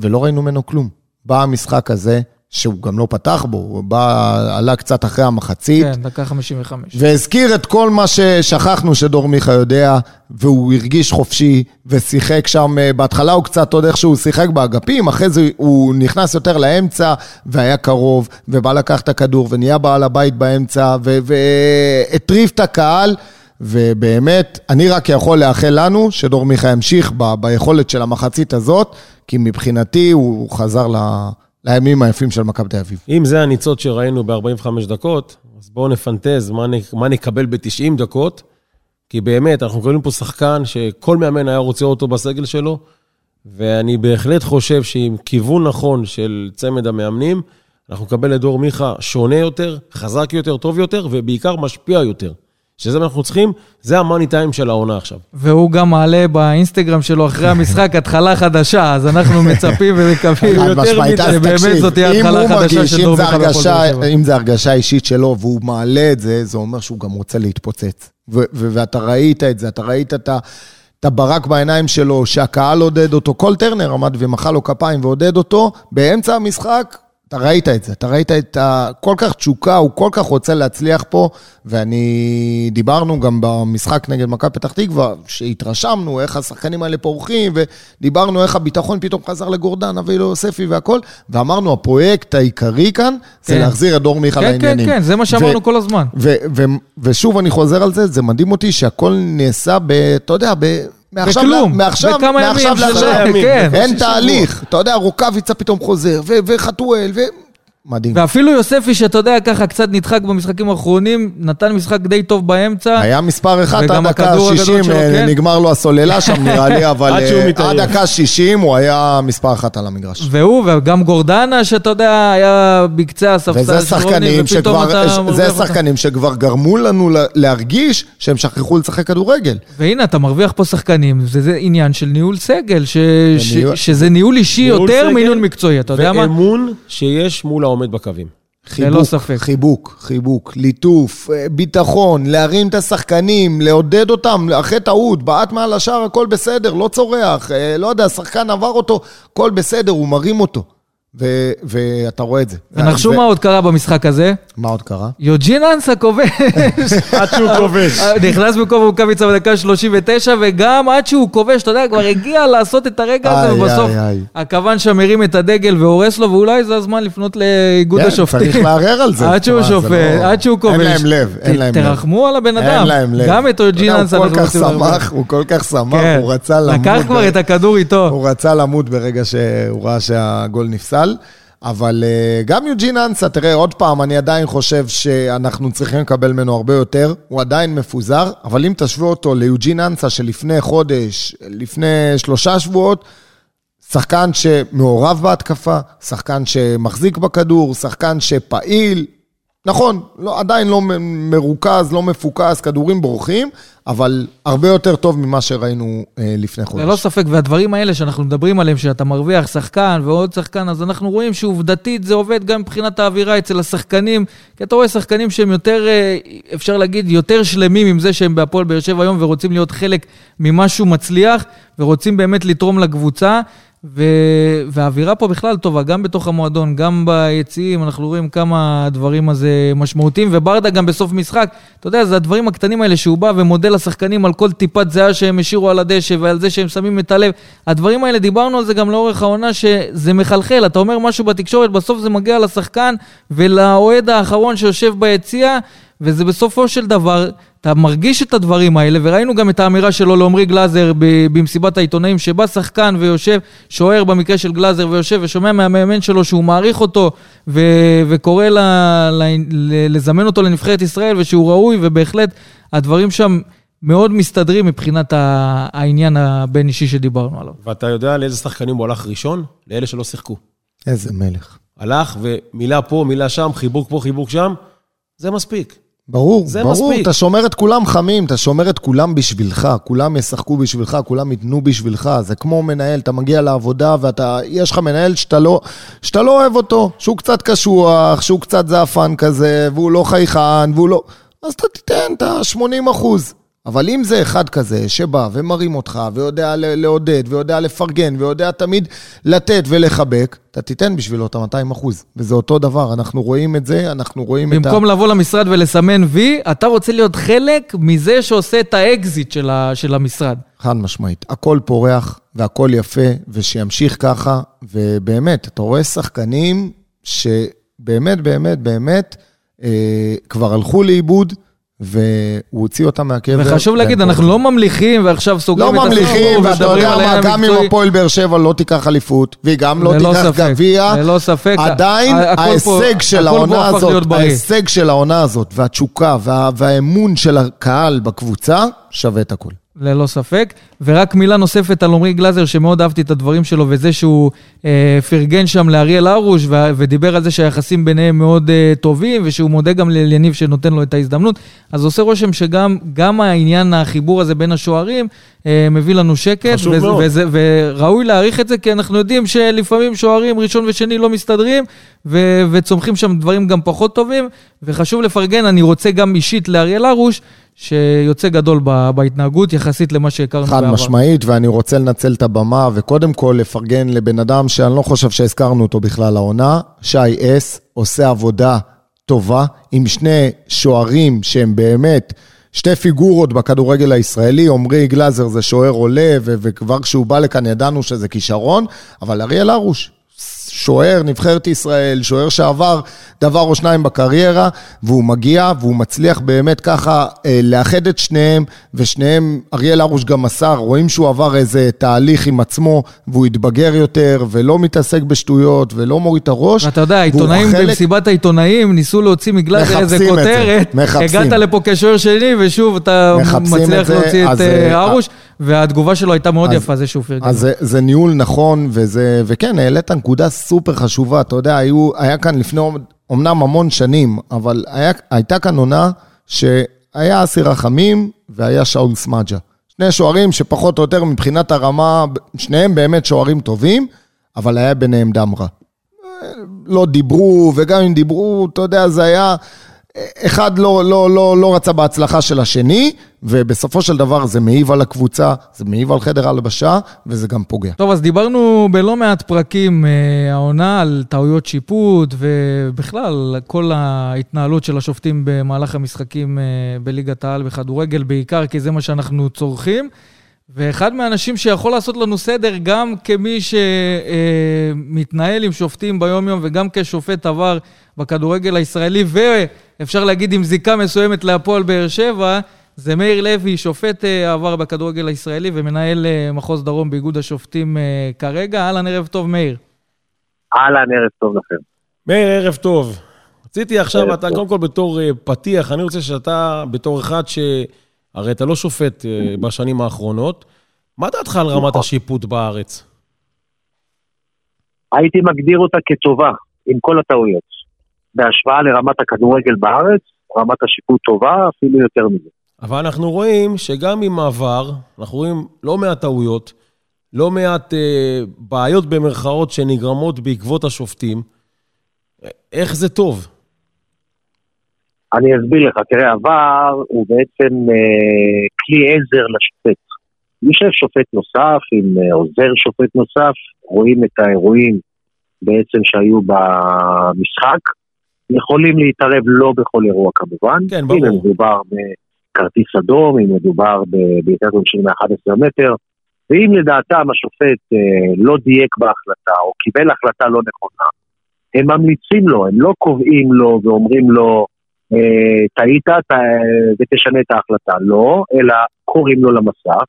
ולא ראינו ממנו כלום. בא המשחק הזה, שהוא גם לא פתח בו, הוא בא, עלה קצת אחרי המחצית, כן, דקה 55. והזכיר את כל מה ששכחנו שדור מיכה יודע, והוא הרגיש חופשי, ושיחק שם, אה, בהתחלה הוא קצת עוד איכשהו שיחק באגפים, אחרי זה הוא נכנס יותר לאמצע, והיה קרוב, ובא לקח את הכדור, ונהיה בעל הבית באמצע, והטריף את הקהל, ובאמת, אני רק יכול לאחל לנו שדור מיכה ימשיך ב- ביכולת של המחצית הזאת, כי מבחינתי הוא חזר ל- לימים היפים של מכבי תל אביב. אם זה הניצוץ שראינו ב-45 דקות, אז בואו נפנטז מה, נ, מה נקבל ב-90 דקות, כי באמת, אנחנו מקבלים פה שחקן שכל מאמן היה רוצה אותו בסגל שלו, ואני בהחלט חושב שעם כיוון נכון של צמד המאמנים, אנחנו נקבל את דור מיכה שונה יותר, חזק יותר, טוב יותר, ובעיקר משפיע יותר. שזה מה אנחנו צריכים, זה המאני טיים של העונה עכשיו. והוא גם מעלה באינסטגרם שלו אחרי המשחק התחלה חדשה, אז אנחנו מצפים ומקווים יותר מזה, תקשיב, זאת תהיה התחלה חדשה של אם דור באר שבע. אם זה הרגשה אישית שלו והוא מעלה את זה, זה אומר שהוא גם רוצה להתפוצץ. ואתה ראית את זה, אתה ראית את ה... את הברק בעיניים שלו, שהקהל עודד אותו, כל טרנר עמד ומחא לו כפיים ועודד אותו, באמצע המשחק, אתה ראית את זה, אתה ראית את ה... כל כך תשוקה, הוא כל כך רוצה להצליח פה, ואני... דיברנו גם במשחק נגד מכבי פתח תקווה, שהתרשמנו איך השחקנים האלה פורחים, ודיברנו איך הביטחון פתאום חזר לגורדנה ויוספי והכל, ואמרנו, הפרויקט העיקרי כאן, זה כן. להחזיר את דור מיכה כן, לעניינים. כן, כן, זה מה שאמרנו ו- כל הזמן. ו- ו- ושוב אני חוזר על זה, זה מדהים אותי שהכל נעשה ב... אתה יודע, ב... מעכשיו, בכלום, מעכשיו, בכמה ימים מעכשיו של- לעכשיו. ימים. כן. אין תהליך. אתה יודע, רוקאביצה פתאום חוזר, וחתואל, ו... מדהים. ואפילו יוספי, שאתה יודע, ככה קצת נדחק במשחקים האחרונים, נתן משחק די טוב באמצע. היה מספר אחד עד דקה הכדור הגדול 60, שלו, אה, כן. נגמר לו הסוללה שם נראה לי, אבל עד אה. עד דקה 60 הוא היה מספר אחת על המגרש. והוא, וגם גורדנה, שאתה יודע, היה בקצה הספסל של רוני, ופתאום אתה זה מרוויח אותם. שחקנים שכבר גרמו לנו לה- להרגיש שהם שכחו לשחק כדורגל. והנה, אתה מרוויח פה שחקנים, וזה עניין של ניהול סגל, ש... ש... וניהול- שזה ניהול אישי יותר מניהול מקצועי, אתה יודע מה? ואמון שיש מול העומד בקווים. ללא ספק. חיבוק, חיבוק, ליטוף, אה, ביטחון, להרים את השחקנים, לעודד אותם, אחרי טעות, בעט מעל השער, הכל בסדר, לא צורח, אה, לא יודע, השחקן עבר אותו, הכל בסדר, הוא מרים אותו. ו- ואתה רואה את זה. ונחשו ו- מה עוד קרה במשחק הזה? מה עוד קרה? יוג'ין אנסה כובש. עד שהוא כובש. נכנס במקום רוקאביצה בדקה 39, וגם עד שהוא כובש, אתה יודע, כבר הגיע לעשות את הרגע הזה, ובסוף. הכוון שם מרים את הדגל והורס לו, ואולי זה הזמן לפנות לאיגוד כן, השופטים. צריך לערער על זה. עד שהוא שופט, לא- עד שהוא כובש. אין להם לב, אין להם לב. תרחמו על הבן אדם. אין להם לב. גם את יוג'ין אנסה הוא כל כך. שמח, הוא כל כך שמח, כן. הוא רצה למות. לקח כבר את הכדור איתו. הוא רצה למות ברגע שהוא ראה שהגול נפסל. אבל אה, גם יוג'ין אנסה, תראה, עוד פעם, אני עדיין חושב שאנחנו צריכים לקבל ממנו הרבה יותר. הוא עדיין מפוזר, אבל אם תשוו אותו ליוג'ין אנסה שלפני חודש, לפני שלושה שבועות, שחקן שמעורב בהתקפה, שחקן שמחזיק בכדור, שחקן שפעיל. נכון, לא, עדיין לא מרוכז, לא מפוקס, כדורים בורחים, אבל הרבה יותר טוב ממה שראינו אה, לפני חודש. ללא ספק, והדברים האלה שאנחנו מדברים עליהם, שאתה מרוויח שחקן ועוד שחקן, אז אנחנו רואים שעובדתית זה עובד גם מבחינת האווירה אצל השחקנים, כי אתה רואה שחקנים שהם יותר, אה, אפשר להגיד, יותר שלמים עם זה שהם בהפועל באר שבע היום ורוצים להיות חלק ממשהו מצליח, ורוצים באמת לתרום לקבוצה. ו... והאווירה פה בכלל טובה, גם בתוך המועדון, גם ביציעים, אנחנו רואים כמה הדברים הזה משמעותיים, וברדה גם בסוף משחק, אתה יודע, זה הדברים הקטנים האלה שהוא בא ומודה לשחקנים על כל טיפת זיעה שהם השאירו על הדשא ועל זה שהם שמים את הלב. הדברים האלה, דיברנו על זה גם לאורך העונה, שזה מחלחל, אתה אומר משהו בתקשורת, בסוף זה מגיע לשחקן ולאוהד האחרון שיושב ביציע, וזה בסופו של דבר, אתה מרגיש את הדברים האלה, וראינו גם את האמירה שלו לעמרי גלאזר ב- במסיבת העיתונאים, שבא שחקן ויושב, שוער במקרה של גלאזר, ויושב ושומע מהמאמן שלו שהוא מעריך אותו, ו- וקורא ל- ל- ל- לזמן אותו לנבחרת ישראל, ושהוא ראוי, ובהחלט הדברים שם מאוד מסתדרים מבחינת ה- העניין הבין-אישי שדיברנו עליו. ואתה יודע לאיזה שחקנים הוא הלך ראשון? לאלה שלא שיחקו. איזה מלך. הלך ומילה פה, מילה שם, חיבוק פה, חיבוק שם, זה מספיק. ברור, זה ברור, מספיק. אתה שומר את כולם חמים, אתה שומר את כולם בשבילך, כולם ישחקו בשבילך, כולם ייתנו בשבילך, זה כמו מנהל, אתה מגיע לעבודה ואתה, יש לך מנהל שאתה לא, שאתה לא אוהב אותו, שהוא קצת קשוח, שהוא קצת זעפן כזה, והוא לא חייכן, והוא לא... אז אתה תיתן את ה-80 אחוז. אבל אם זה אחד כזה שבא ומרים אותך, ויודע לעודד, ויודע לפרגן, ויודע תמיד לתת ולחבק, אתה תיתן בשבילו את ה-200 אחוז. וזה אותו דבר, אנחנו רואים את זה, אנחנו רואים את ה... במקום לבוא למשרד ולסמן וי, אתה רוצה להיות חלק מזה שעושה את האקזיט של, ה- של המשרד. חד משמעית. הכל פורח והכל יפה, ושימשיך ככה, ובאמת, אתה רואה שחקנים שבאמת, באמת, באמת, אה, כבר הלכו לאיבוד, והוא הוציא אותם מהקבר. וחשוב להגיד, אנחנו לא ממליכים ועכשיו סוגרים לא את הסיפור ממליכים, ואתה יודע מה, גם אם. הפועל באר שבע לא תיקח אליפות, והיא גם לא תיקח גביע, ללא ספק. עדיין ההישג של העונה הזאת. ההישג של העונה הזאת, והתשוקה, וה- והאמון של הקהל בקבוצה, שווה את הכול. ללא ספק. ורק מילה נוספת על עמרי גלאזר, שמאוד אהבתי את הדברים שלו, וזה שהוא אה, פרגן שם לאריאל הרוש, ו- ודיבר על זה שהיחסים ביניהם מאוד אה, טובים, ושהוא מודה גם ליניב שנותן לו את ההזדמנות. אז עושה רושם שגם גם העניין, החיבור הזה בין השוערים, מביא לנו שקט. חשוב וזה, מאוד. וזה, וראוי להעריך את זה, כי אנחנו יודעים שלפעמים שוערים ראשון ושני לא מסתדרים, ו- וצומחים שם דברים גם פחות טובים, וחשוב לפרגן, אני רוצה גם אישית לאריאל הרוש, שיוצא גדול בהתנהגות יחסית למה שהכרנו בעבר. חד משמעית, ואני רוצה לנצל את הבמה, וקודם כל לפרגן לבן אדם שאני לא חושב שהזכרנו אותו בכלל העונה, שי אס, עושה עבודה טובה עם שני שוערים שהם באמת... שתי פיגורות בכדורגל הישראלי, עמרי גלאזר זה שוער עולה, וכבר כשהוא בא לכאן ידענו שזה כישרון, אבל אריאל הרוש, שוער, נבחרת ישראל, שוער שעבר דבר או שניים בקריירה, והוא מגיע והוא מצליח באמת ככה אה, לאחד את שניהם, ושניהם, אריאל הרוש גם מסר, רואים שהוא עבר איזה תהליך עם עצמו, והוא התבגר יותר, ולא מתעסק בשטויות, ולא מוריד את הראש. אתה יודע, העיתונאים חלק... במסיבת העיתונאים ניסו להוציא מגלאזר איזה כותרת, מחפשים. הגעת לפה כשוער שני, ושוב אתה מצליח להוציא את אה, הרוש. והתגובה שלו הייתה מאוד אז, יפה, זה שהוא פרגן. אז זה, זה ניהול נכון, וזה, וכן, העלית נקודה סופר חשובה. אתה יודע, היו, היה כאן לפני אומנם המון שנים, אבל היה, הייתה כאן עונה שהיה אסי רחמים והיה שאול סמג'ה. שני שוערים שפחות או יותר מבחינת הרמה, שניהם באמת שוערים טובים, אבל היה ביניהם דם רע. לא דיברו, וגם אם דיברו, אתה יודע, זה היה... אחד לא, לא, לא, לא רצה בהצלחה של השני, ובסופו של דבר זה מעיב על הקבוצה, זה מעיב על חדר הלבשה, וזה גם פוגע. טוב, אז דיברנו בלא מעט פרקים אה, העונה על טעויות שיפוט, ובכלל, כל ההתנהלות של השופטים במהלך המשחקים אה, בליגת העל בכדורגל, בעיקר כי זה מה שאנחנו צורכים. ואחד מהאנשים שיכול לעשות לנו סדר, גם כמי שמתנהל עם שופטים ביום-יום וגם כשופט עבר בכדורגל הישראלי, ואפשר להגיד עם זיקה מסוימת להפועל באר שבע, זה מאיר לוי, שופט אה, עבר בכדורגל הישראלי ומנהל אה, מחוז דרום באיגוד השופטים אה, כרגע. אהלן, ערב טוב, מאיר. אהלן, ערב טוב לכם. מאיר, ערב טוב. רציתי עכשיו, אתה קודם כל בתור פתיח, אני רוצה שאתה, בתור אחד ש... הרי אתה לא שופט אה, בשנים האחרונות. מה דעתך על רמת נכון. השיפוט בארץ? הייתי מגדיר אותה כטובה, עם כל הטעויות. בהשוואה לרמת הכדורגל בארץ, רמת השיפוט טובה, אפילו יותר מזה. אבל אנחנו רואים שגם עם מעבר, אנחנו רואים לא מעט טעויות, לא מעט אה, בעיות במרכאות שנגרמות בעקבות השופטים. איך זה טוב? אני אסביר לך, תראה, עבר הוא בעצם אה, כלי עזר לשופט. יושב שופט נוסף עם אה, עוזר שופט נוסף, רואים את האירועים בעצם שהיו במשחק, יכולים להתערב לא בכל אירוע כמובן. כן, ברור. אם מדובר בכרטיס אדום, אם מדובר בעיקר עונשין מ-11 מטר, ואם לדעתם השופט אה, לא דייק בהחלטה או קיבל החלטה לא נכונה, הם ממליצים לו, הם לא קובעים לו ואומרים לו, טעית ותשנה את ההחלטה. לא, אלא קוראים לו למסך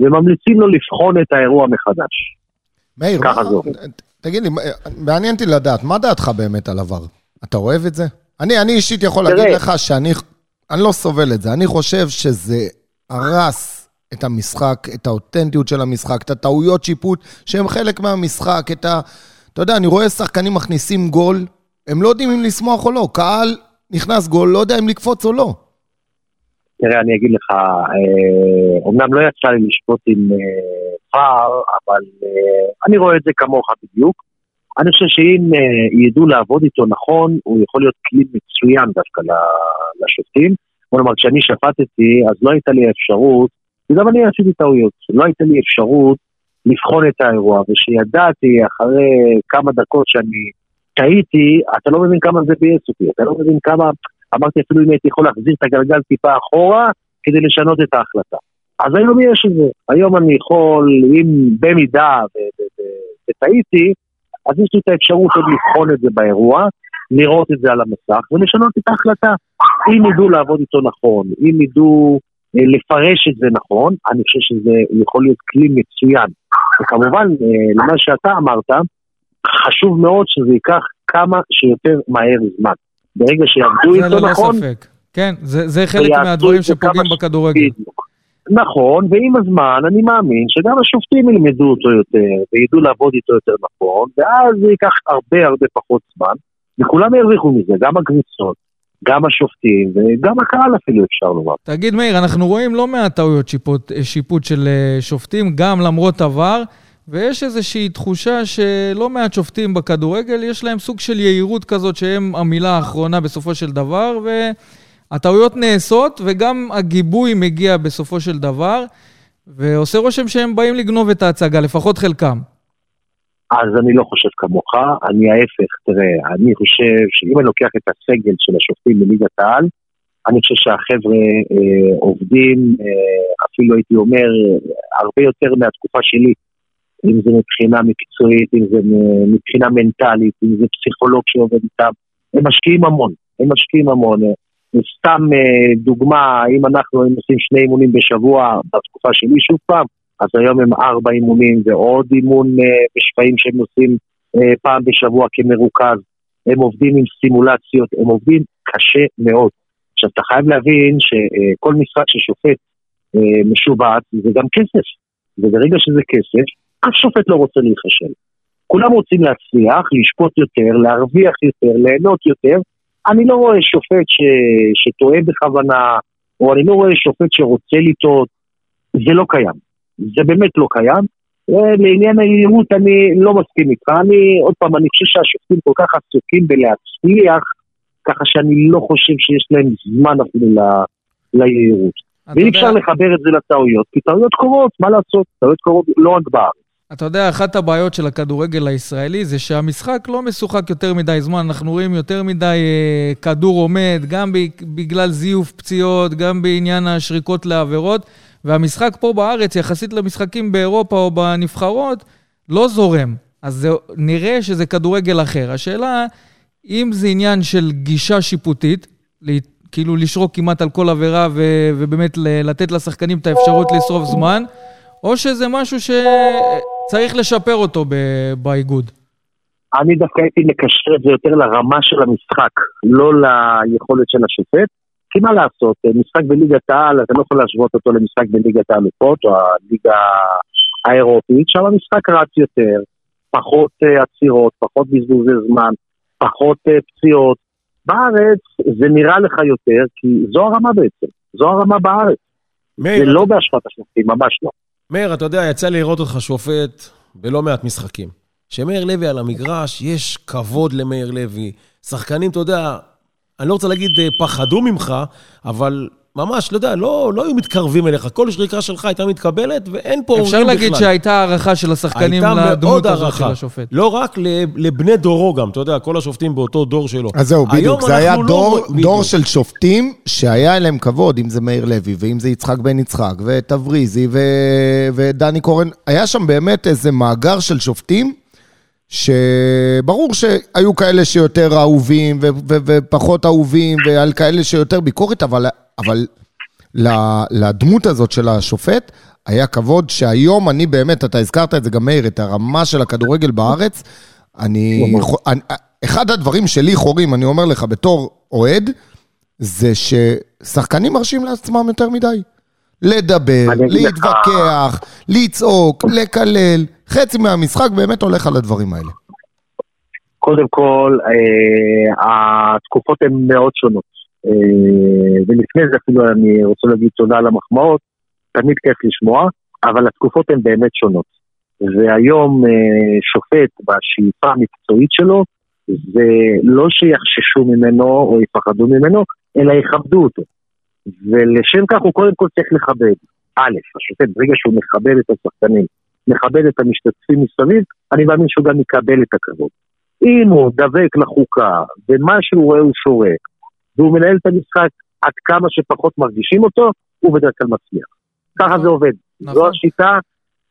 וממליצים לו לבחון את האירוע מחדש. מאיר, ככה מה, תגיד לי, מעניין אותי לדעת, מה דעתך באמת על עבר? אתה אוהב את זה? אני, אני אישית יכול תראה. להגיד לך שאני אני לא סובל את זה. אני חושב שזה הרס את המשחק, את האותנטיות של המשחק, את הטעויות שיפוט שהן חלק מהמשחק, את ה... אתה יודע, אני רואה שחקנים מכניסים גול, הם לא יודעים אם לשמוח או לא. קהל נכנס גול, לא יודע אם לקפוץ או לא. תראה, אני אגיד לך, אומנם אה, לא יצא לי לשפוט עם אה, פאר, אבל אה, אני רואה את זה כמוך בדיוק. אני חושב שאם ידעו לעבוד איתו נכון, הוא יכול להיות כלי מצוין דווקא לשופטים. בוא נאמר, כשאני שפטתי, אז לא הייתה לי אפשרות, וגם אני עשיתי טעויות, לא הייתה לי אפשרות לבחון את האירוע, ושידעתי אחרי כמה דקות שאני טעיתי, אתה לא מבין כמה זה ביאס אותי, אתה לא מבין כמה, אמרתי אפילו אם הייתי יכול להחזיר את הגלגל טיפה אחורה כדי לשנות את ההחלטה. אז היום יש את זה, היום אני יכול, אם במידה וטעיתי, אז יש לי את האפשרות עוד לבחון את זה באירוע, לראות את זה על המסך ולשנות את ההחלטה. אם ידעו לעבוד איתו נכון, אם ידעו אה, לפרש את זה נכון, אני חושב שזה יכול להיות כלי מצוין. וכמובן, אה, למה שאתה אמרת, חשוב מאוד שזה ייקח כמה שיותר מהר זמן. ברגע שיעבדו איתו נכון... זה ללא ספק. כן, זה, זה חלק מהדברים שפוגעים בכדורגל. נכון, ועם הזמן אני מאמין שגם השופטים ילמדו אותו יותר, וידעו לעבוד איתו יותר נכון, ואז זה ייקח הרבה הרבה פחות זמן, וכולם ירוויחו מזה, גם הקבוצות, גם השופטים, וגם הקהל אפילו אפשר לומר. תגיד מאיר, אנחנו רואים לא מעט טעויות שיפוט, שיפוט של אה, שופטים, גם למרות עבר. ויש איזושהי תחושה שלא מעט שופטים בכדורגל, יש להם סוג של יהירות כזאת שהם המילה האחרונה בסופו של דבר, הטעויות נעשות וגם הגיבוי מגיע בסופו של דבר, ועושה רושם שהם באים לגנוב את ההצגה, לפחות חלקם. אז אני לא חושב כמוך, אני ההפך, תראה, אני חושב שאם אני לוקח את הסגל של השופטים בליגת העל, אני חושב שהחבר'ה אה, עובדים, אה, אפילו הייתי אומר, הרבה יותר מהתקופה שלי, אם זה מבחינה מקצועית, אם זה מבחינה מנטלית, אם זה פסיכולוג שעובד איתם, הם משקיעים המון, הם משקיעים המון. סתם אה, דוגמה, אם אנחנו היינו עושים שני אימונים בשבוע בתקופה שלי שוב פעם, אז היום הם ארבע אימונים ועוד אימון אה, בשפעים שהם עושים אה, פעם בשבוע כמרוכז. הם עובדים עם סימולציות, הם עובדים קשה מאוד. עכשיו, אתה חייב להבין שכל משחק ששופט משובץ זה גם כסף. וברגע שזה כסף, אף שופט לא רוצה להיכשל. כולם רוצים להצליח, לשפוט יותר, להרוויח יותר, ליהנות יותר. אני לא רואה שופט ש... שטועה בכוונה, או אני לא רואה שופט שרוצה לטעות. זה לא קיים. זה באמת לא קיים. לעניין היהירות אני לא מסכים איתך. אני, עוד פעם, אני חושב שהשופטים כל כך עסוקים בלהצליח, ככה שאני לא חושב שיש להם זמן אפילו ל... ליהירות. ואי אפשר לחבר את זה לטעויות, כי טעויות קורות, מה לעשות? טעויות קורות לא רק בארץ. אתה יודע, אחת הבעיות של הכדורגל הישראלי זה שהמשחק לא משוחק יותר מדי זמן. אנחנו רואים יותר מדי אה, כדור עומד, גם בגלל זיוף פציעות, גם בעניין השריקות לעבירות. והמשחק פה בארץ, יחסית למשחקים באירופה או בנבחרות, לא זורם. אז זה, נראה שזה כדורגל אחר. השאלה, אם זה עניין של גישה שיפוטית, כאילו לשרוק כמעט על כל עבירה ו, ובאמת לתת לשחקנים את האפשרות לשרוף זמן, או שזה משהו שצריך לשפר אותו באיגוד? אני דווקא הייתי מקשר את זה יותר לרמה של המשחק, לא ליכולת של השופט. כי מה לעשות, משחק בליגת העל, אתה לא יכול להשוות אותו למשחק בליגת האלופות או הליגה האירופית, שם המשחק רץ יותר, פחות uh, עצירות, פחות בזבוזי זמן, פחות uh, פציעות. בארץ זה נראה לך יותר, כי זו הרמה בעצם, זו הרמה בארץ. מאיר, זה לא בהשפעת השופטים, ממש לא. מאיר, אתה יודע, יצא לי לראות אותך שופט בלא מעט משחקים. שמאיר לוי על המגרש, יש כבוד למאיר לוי. שחקנים, אתה יודע, אני לא רוצה להגיד אה, פחדו ממך, אבל ממש, לא יודע, לא, לא היו מתקרבים אליך. כל שריקה שלך הייתה מתקבלת, ואין פה אורים בכלל. אפשר להגיד שהייתה הערכה של השחקנים לדמות הזאת של השופט. לא רק לבני דורו גם, אתה יודע, כל השופטים באותו דור שלו. אז זהו, בדיוק, זה היה לא דור, לא... דור של שופטים שהיה אליהם כבוד, אם זה מאיר לוי, ואם זה יצחק בן יצחק, ותבריזי, ו... ודני קורן. היה שם באמת איזה מאגר של שופטים. שברור שהיו כאלה שיותר אהובים ו- ו- ופחות אהובים, ועל כאלה שיותר ביקורת, אבל, אבל לדמות הזאת של השופט היה כבוד שהיום אני באמת, אתה הזכרת את זה גם מאיר, את הרמה של הכדורגל בארץ, אני, אני... אחד הדברים שלי חורים, אני אומר לך, בתור אוהד, זה ששחקנים מרשים לעצמם יותר מדי. לדבר, להתווכח, לצעוק, לקלל. חצי מהמשחק באמת הולך על הדברים האלה. קודם כל, אה, התקופות הן מאוד שונות. אה, ולפני זה אפילו אני רוצה להגיד תודה על המחמאות, תמיד כיף לשמוע, אבל התקופות הן באמת שונות. והיום אה, שופט בשאיפה המקצועית שלו, זה לא שיחששו ממנו או יפחדו ממנו, אלא יכבדו אותו. ולשם כך הוא קודם כל צריך לכבד. א', השופט, ברגע שהוא מכבד את השחקנים, מכבד את המשתתפים מסביב, אני מאמין שהוא גם יקבל את הכבוד. אם הוא דבק לחוקה, ומה שהוא רואה הוא שורק, והוא מנהל את המשחק עד כמה שפחות מרגישים אותו, הוא בדרך כלל מצליח. ככה נכון, זה עובד. נכון. זו השיטה,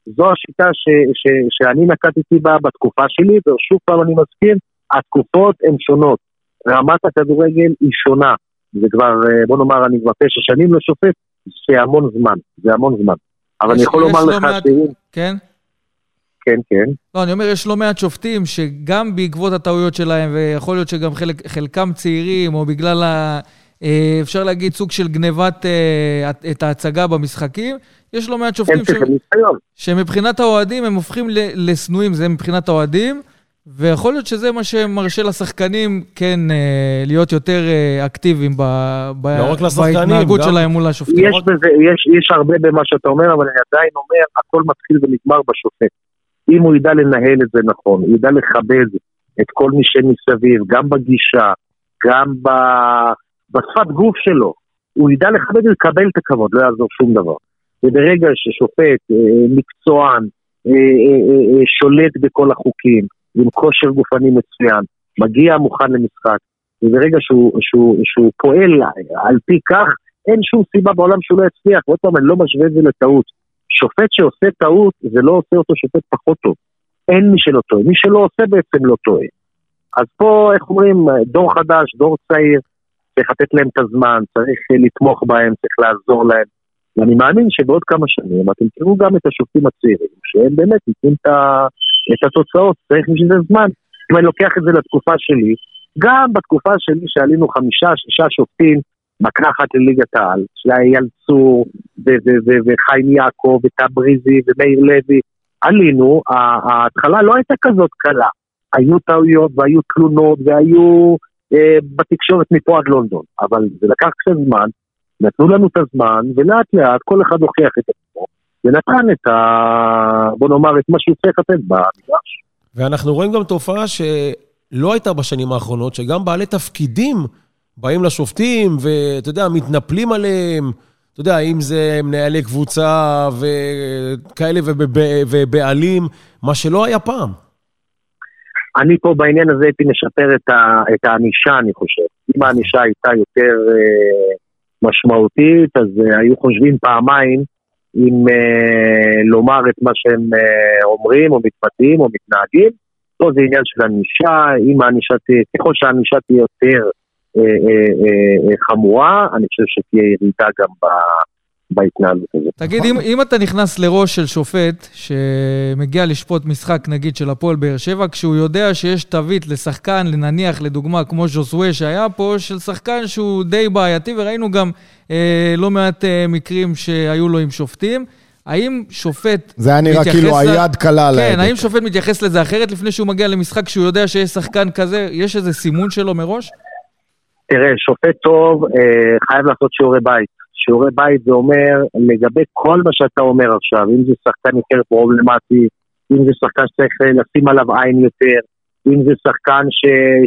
זו השיטה ש, ש, שאני נקטתי בה בתקופה שלי, ושוב פעם אני מזכיר, התקופות הן שונות. רמת הכדורגל היא שונה. זה כבר, אה, בוא נאמר, אני כבר תשע שנים לא שופט, זה המון זמן, זה המון זמן. אבל אני יכול לומר לך מעט... שאם... כן? כן, כן. לא, אני אומר, יש לא מעט שופטים שגם בעקבות הטעויות שלהם, ויכול להיות שגם חלק, חלקם צעירים, או בגלל ה... אה, אפשר להגיד סוג של גנבת אה, את ההצגה במשחקים, יש לא מעט שופטים ש... שמבחינת האוהדים הם הופכים לשנואים, זה מבחינת האוהדים, ויכול להיות שזה מה שמרשה לשחקנים כן אה, להיות יותר אקטיביים ב, ב, לא בהתנהגות גם... שלהם מול השופטים. יש, בזה, יש, יש הרבה במה שאתה אומר, אבל אני עדיין אומר, הכל מתחיל ונגמר בשופט. אם הוא ידע לנהל את זה נכון, הוא ידע לכבד את כל מי שמסביב, גם בגישה, גם ב... בשפת גוף שלו, הוא ידע לכבד ולקבל את הכבוד, לא יעזור שום דבר. וברגע ששופט, אה, מקצוען, אה, אה, שולט בכל החוקים, עם כושר גופני מצוין, מגיע מוכן למשחק, וברגע שהוא, שהוא, שהוא פועל על פי כך, אין שום סיבה בעולם שהוא לא יצליח. ועוד פעם, אני לא משווה את זה לטעות. שופט שעושה טעות, זה לא עושה אותו שופט פחות טוב. אין מי שלא טועה. מי שלא עושה בעצם לא טועה. אז פה, איך אומרים, דור חדש, דור צעיר, צריך לתת להם את הזמן, צריך לתמוך בהם, צריך לעזור להם. ואני מאמין שבעוד כמה שנים אתם תראו גם את השופטים הצעירים, שהם באמת ייתנו את התוצאות, צריך בשביל זה זמן. אם אני לוקח את זה לתקופה שלי, גם בתקופה שלי שעלינו חמישה, שישה שופטים בקחת לליגת העל, שהיה אייל צור וחיים יעקב וטבריזי ומאיר לוי, עלינו, ההתחלה לא הייתה כזאת קלה. היו טעויות והיו תלונות והיו אה, בתקשורת מפה עד לונדון, אבל זה לקח קצת זמן, נתנו לנו את הזמן, ולאט לאט כל אחד הוכיח את עצמו, ונתן את ה... בוא נאמר, את מה שהוא צריך לתת במגרש. ואנחנו רואים גם תופעה שלא הייתה בשנים האחרונות, שגם בעלי תפקידים באים לשופטים, ואתה יודע, מתנפלים עליהם. אתה יודע, אם זה מנהלי קבוצה וכאלה ובעלים, מה שלא היה פעם. אני פה בעניין הזה הייתי משפר את הענישה, אני חושב. אם הענישה הייתה יותר אה, משמעותית, אז אה, היו חושבים פעמיים אם אה, לומר את מה שהם אומרים, או מתבטאים, או מתנהגים. פה זה עניין של ענישה, אם הענישה תהיה, ככל שהענישה תהיה יותר חמורה, אני חושב שתהיה ירידה גם ב... בהתנהלות הזאת. תגיד, אם, אם אתה נכנס לראש של שופט שמגיע לשפוט משחק, נגיד, של הפועל באר שבע, כשהוא יודע שיש תווית לשחקן, נניח, לדוגמה, כמו ז'וזווה שהיה פה, של שחקן שהוא די בעייתי, וראינו גם אה, לא מעט אה, מקרים שהיו לו עם שופטים. האם שופט... זה היה נראה כאילו היד קלה על ההדק. כן, האם שופט מתייחס לזה אחרת לפני שהוא מגיע למשחק, כשהוא יודע שיש שחקן כזה, יש איזה סימון שלו מראש? תראה, שופט טוב אה, חייב לעשות שיעורי בית. שיעורי בית זה אומר לגבי כל מה שאתה אומר עכשיו, אם זה שחקן יותר פרובלמטי, אם זה שחקן שצריך אה, לשים עליו עין יותר, אם זה שחקן ש...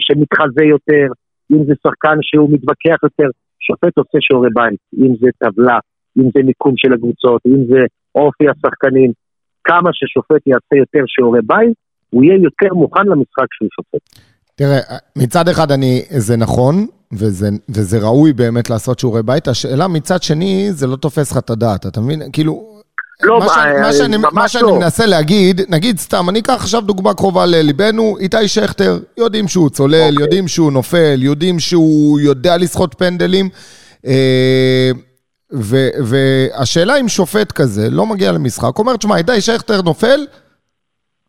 שמתחזה יותר, אם זה שחקן שהוא מתווכח יותר, שופט עושה שיעורי בית, אם זה טבלה, אם זה מיקום של הקבוצות, אם זה אופי השחקנים, כמה ששופט יעשה יותר שיעורי בית, הוא יהיה יותר מוכן למשחק שהוא שופט. תראה, מצד אחד אני, זה נכון, וזה, וזה ראוי באמת לעשות שיעורי בית. השאלה מצד שני, זה לא תופס לך את הדעת, אתה מבין? כאילו... לא, מה, מה, מה, שאני, מה שאני לא. מנסה להגיד, נגיד סתם, אני אקח עכשיו דוגמה קרובה לליבנו, איתי שכטר, יודעים שהוא צולל. אוקיי. יודעים שהוא נופל, יודעים שהוא יודע לשחות פנדלים. אה, ו, והשאלה אם שופט כזה לא מגיע למשחק, אומר, תשמע, איתי שכטר נופל,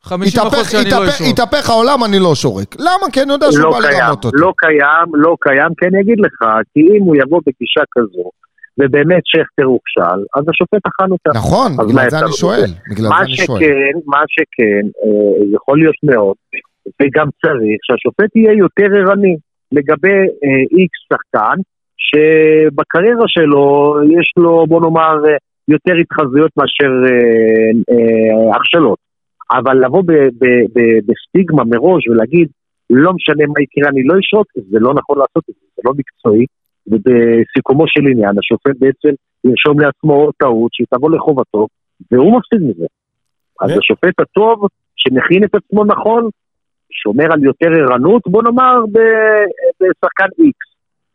50 אחוז שאני לא אשרוק. התהפך העולם, אני לא שורק. למה? כי אני יודע שהוא לא בא לרמות אותי. לא קיים, לא קיים, כי אני אגיד לך, כי אם הוא יבוא בגישה כזו, ובאמת שכטר הוכשל, אז השופט אכל אותה. נכון, בגלל זה אני שואל. בגלל זה אני שואל. מה שכן, אה, יכול להיות מאוד, וגם צריך, שהשופט יהיה יותר ערני לגבי איקס אה, שחקן, שבקריירה שלו יש לו, בוא נאמר, אה, יותר התחזויות מאשר הכשלות. אבל לבוא בסטיגמה מראש ולהגיד, לא משנה מה יקרה, אני לא אשרוק, זה לא נכון לעשות את זה, זה לא מקצועי. ובסיכומו של עניין, השופט בעצם ירשום לעצמו טעות שהיא תבוא לחובתו, והוא מפסיד מזה. אז השופט הטוב, שמכין את עצמו נכון, שומר על יותר ערנות, בוא נאמר, בשחקן איקס.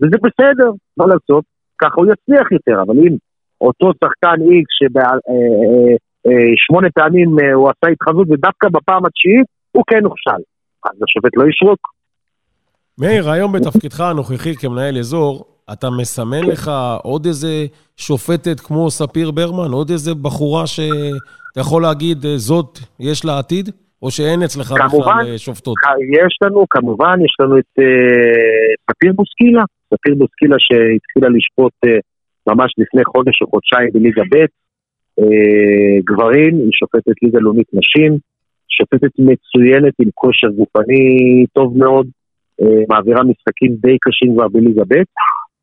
וזה בסדר, מה לעשות, ככה הוא יצליח יותר, אבל אם אותו שחקן איקס אה, שמונה פעמים אה, הוא עשה התחזות, ודווקא בפעם התשיעית הוא כן הוכשל. אז השופט לא ישרוק. מאיר, היום בתפקידך הנוכחי כמנהל אזור, אתה מסמן לך עוד איזה שופטת כמו ספיר ברמן? עוד איזה בחורה שאתה יכול להגיד, אה, זאת, יש לה עתיד? או שאין אצלך בכלל שופטות? יש לנו, כמובן, יש לנו את uh, ספיר בוסקילה. ספיר בוסקילה שהתחילה לשפוט uh, ממש לפני חודש או חודשיים בליגה ב'. אה, גברים, היא שופטת ליגה לאומית נשים, שופטת מצוינת עם כושר גופני טוב מאוד, אה, מעבירה משחקים די קשים כבר בליגה ב'.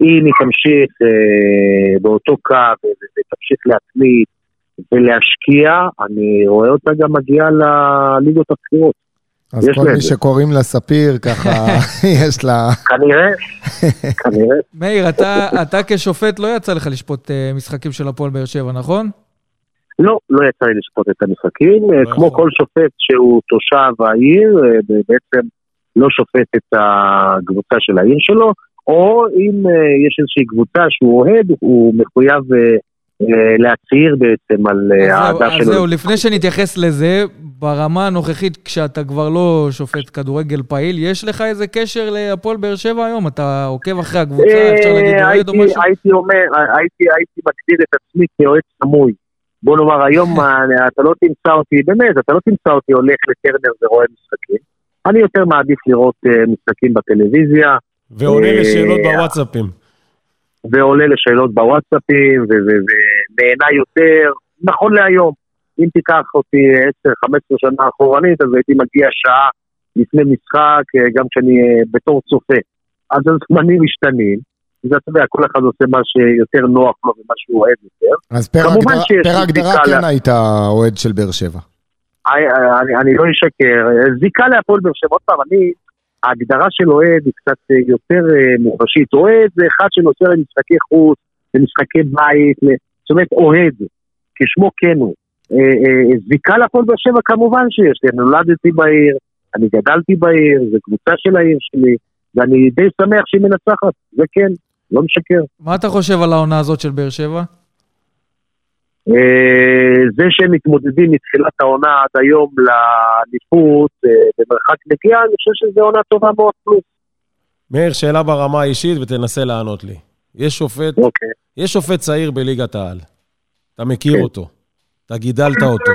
אם היא תמשיך אה, באותו קו ותמשיך להתמיד ולהשקיע, אני רואה אותה גם מגיעה לליגות הבחירות. אז יש כל מי. שקוראים לה ספיר, ככה יש לה... כנראה, כנראה. מאיר, אתה, אתה כשופט לא יצא לך לשפוט משחקים של הפועל באר שבע, נכון? לא, לא יצא לי לשפוט את המשחקים. אה, לא כמו. כל שופט שהוא תושב העיר, אה, בעצם לא שופט את הקבוצה של העיר שלו, או אם אה, יש איזושהי קבוצה שהוא אוהד, הוא מחויב להצהיר בעצם על אה, אז האהדה אז שלו. זהו, לפני שנתייחס לזה, ברמה הנוכחית, כשאתה כבר לא שופט כדורגל פעיל, יש לך איזה קשר להפועל באר שבע היום? אתה עוקב אחרי הקבוצה, אפשר להגיד אוהד או משהו? הייתי אומר, הייתי מגדיר את עצמי כאוהד סמוי. בוא נאמר, היום אתה לא תמצא אותי, באמת, אתה לא תמצא אותי הולך לטרנר ורואה משחקים. אני יותר מעדיף לראות אה, משחקים בטלוויזיה, ועונה אה, לשאלות בוואטסאפים. ועולה לשאלות בוואטסאפים, ו- ו- ונהנה יותר, נכון להיום. אם תיקח אותי 10-15 שנה אחורנית, אז הייתי מגיע שעה לפני משחק, אה, גם כשאני בתור צופה. אז הזמנים משתנים, ואתה יודע, כל אחד עושה מה שיותר נוח לו ומה שהוא אוהב יותר. אז פר הגדרה- כן היית אוהד של באר שבע. אני, אני, לא אשקר, זיקה להפועל באר שבע, עוד פעם, אני, ההגדרה של אוהד היא קצת יותר אה, מוחשית. אוהד זה אחד שנוסע למשחקי חוץ, למשחקי בית, זאת אומרת אוהד, כשמו כן הוא. אה, אה, זיקה להפועל באר שבע כמובן שיש לי, אני נולדתי בעיר, אני גדלתי בעיר, זו קבוצה של העיר שלי, ואני די שמח שהיא מנצחת, זה כן, לא משקר. מה אתה חושב על העונה הזאת של באר שבע? אה, זה שהם מתמודדים מתחילת העונה עד היום לאליפות אה, במרחק נגיעה, אני חושב שזו עונה טובה מאוד פלוס. מאיר, שאלה ברמה האישית ותנסה לענות לי. יש שופט, אוקיי. יש שופט צעיר בליגת העל. אתה מכיר כן. אותו, אתה גידלת אותו.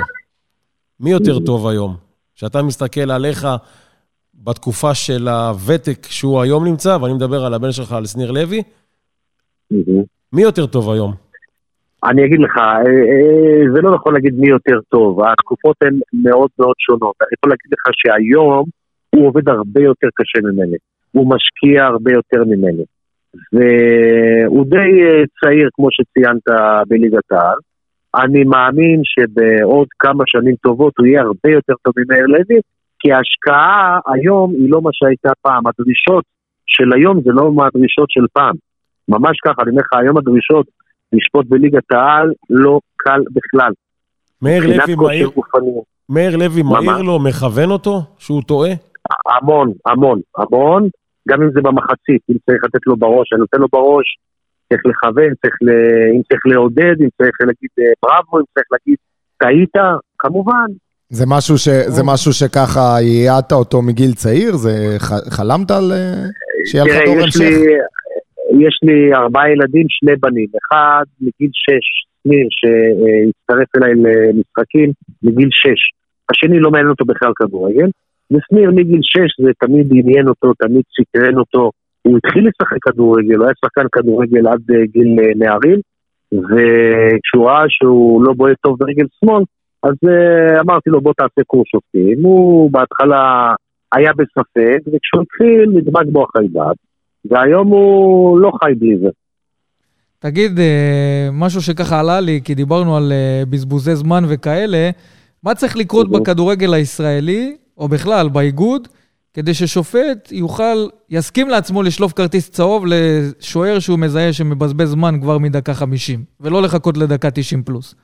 מי יותר טוב היום? כשאתה מסתכל עליך בתקופה של הוותק שהוא היום נמצא, ואני מדבר על הבן שלך, על שניר לוי. מי יותר טוב היום? אני אגיד לך, אה, אה, זה לא נכון להגיד מי יותר טוב, התקופות הן מאוד מאוד שונות. אני יכול להגיד לך שהיום הוא עובד הרבה יותר קשה ממני, הוא משקיע הרבה יותר ממני. והוא די אה, צעיר, כמו שציינת, בליגת העל. אני מאמין שבעוד כמה שנים טובות הוא יהיה הרבה יותר טוב ממאיר לוי, כי ההשקעה היום היא לא מה שהייתה פעם. הדרישות של היום זה לא מהדרישות של פעם. ממש ככה, אני אומר לך, היום הדרישות לשפוט בליגת העל לא קל בכלל. מאיר לוי גופני. מאיר לוי מה, מעיר מה? לו, מכוון אותו, שהוא טועה? המון, המון, המון, גם אם זה במחצית, אם צריך לתת לו בראש, אני נותן לו בראש, צריך לכוון, צריך ל... אם צריך לעודד, אם צריך להגיד אה, בראבו, אם צריך להגיד טעית, כמובן. זה משהו, ש... זה משהו שככה ייעדת אותו מגיל צעיר? זה ח... חלמת על... אה, שיהיה לך דור המשך? יש לי ארבעה ילדים, שני בנים. אחד מגיל שש, שניר, שהצטרף אליי למשחקים, מגיל שש. השני לא מעניין אותו בכלל כדורגל. ושניר מגיל שש זה תמיד עניין אותו, תמיד סקרן אותו. הוא התחיל לשחק כדורגל, הוא היה שחקן כדורגל עד אה, גיל אה, נערים, וכשהוא ראה שהוא לא בועט טוב ברגל שמאל, אז אה, אמרתי לו בוא תעשה קורס שופטים. הוא בהתחלה היה בספק, וכשהוא התחיל נדבק בו החיידק, והיום הוא לא חי בלי זה. תגיד, אה, משהו שככה עלה לי, כי דיברנו על אה, בזבוזי זמן וכאלה, מה צריך לקרות. בכדורגל הישראלי, או בכלל באיגוד, כדי ששופט יוכל, יסכים לעצמו לשלוף כרטיס צהוב לשוער שהוא מזהה שמבזבז זמן כבר מדקה 50, ולא לחכות לדקה 90 פלוס.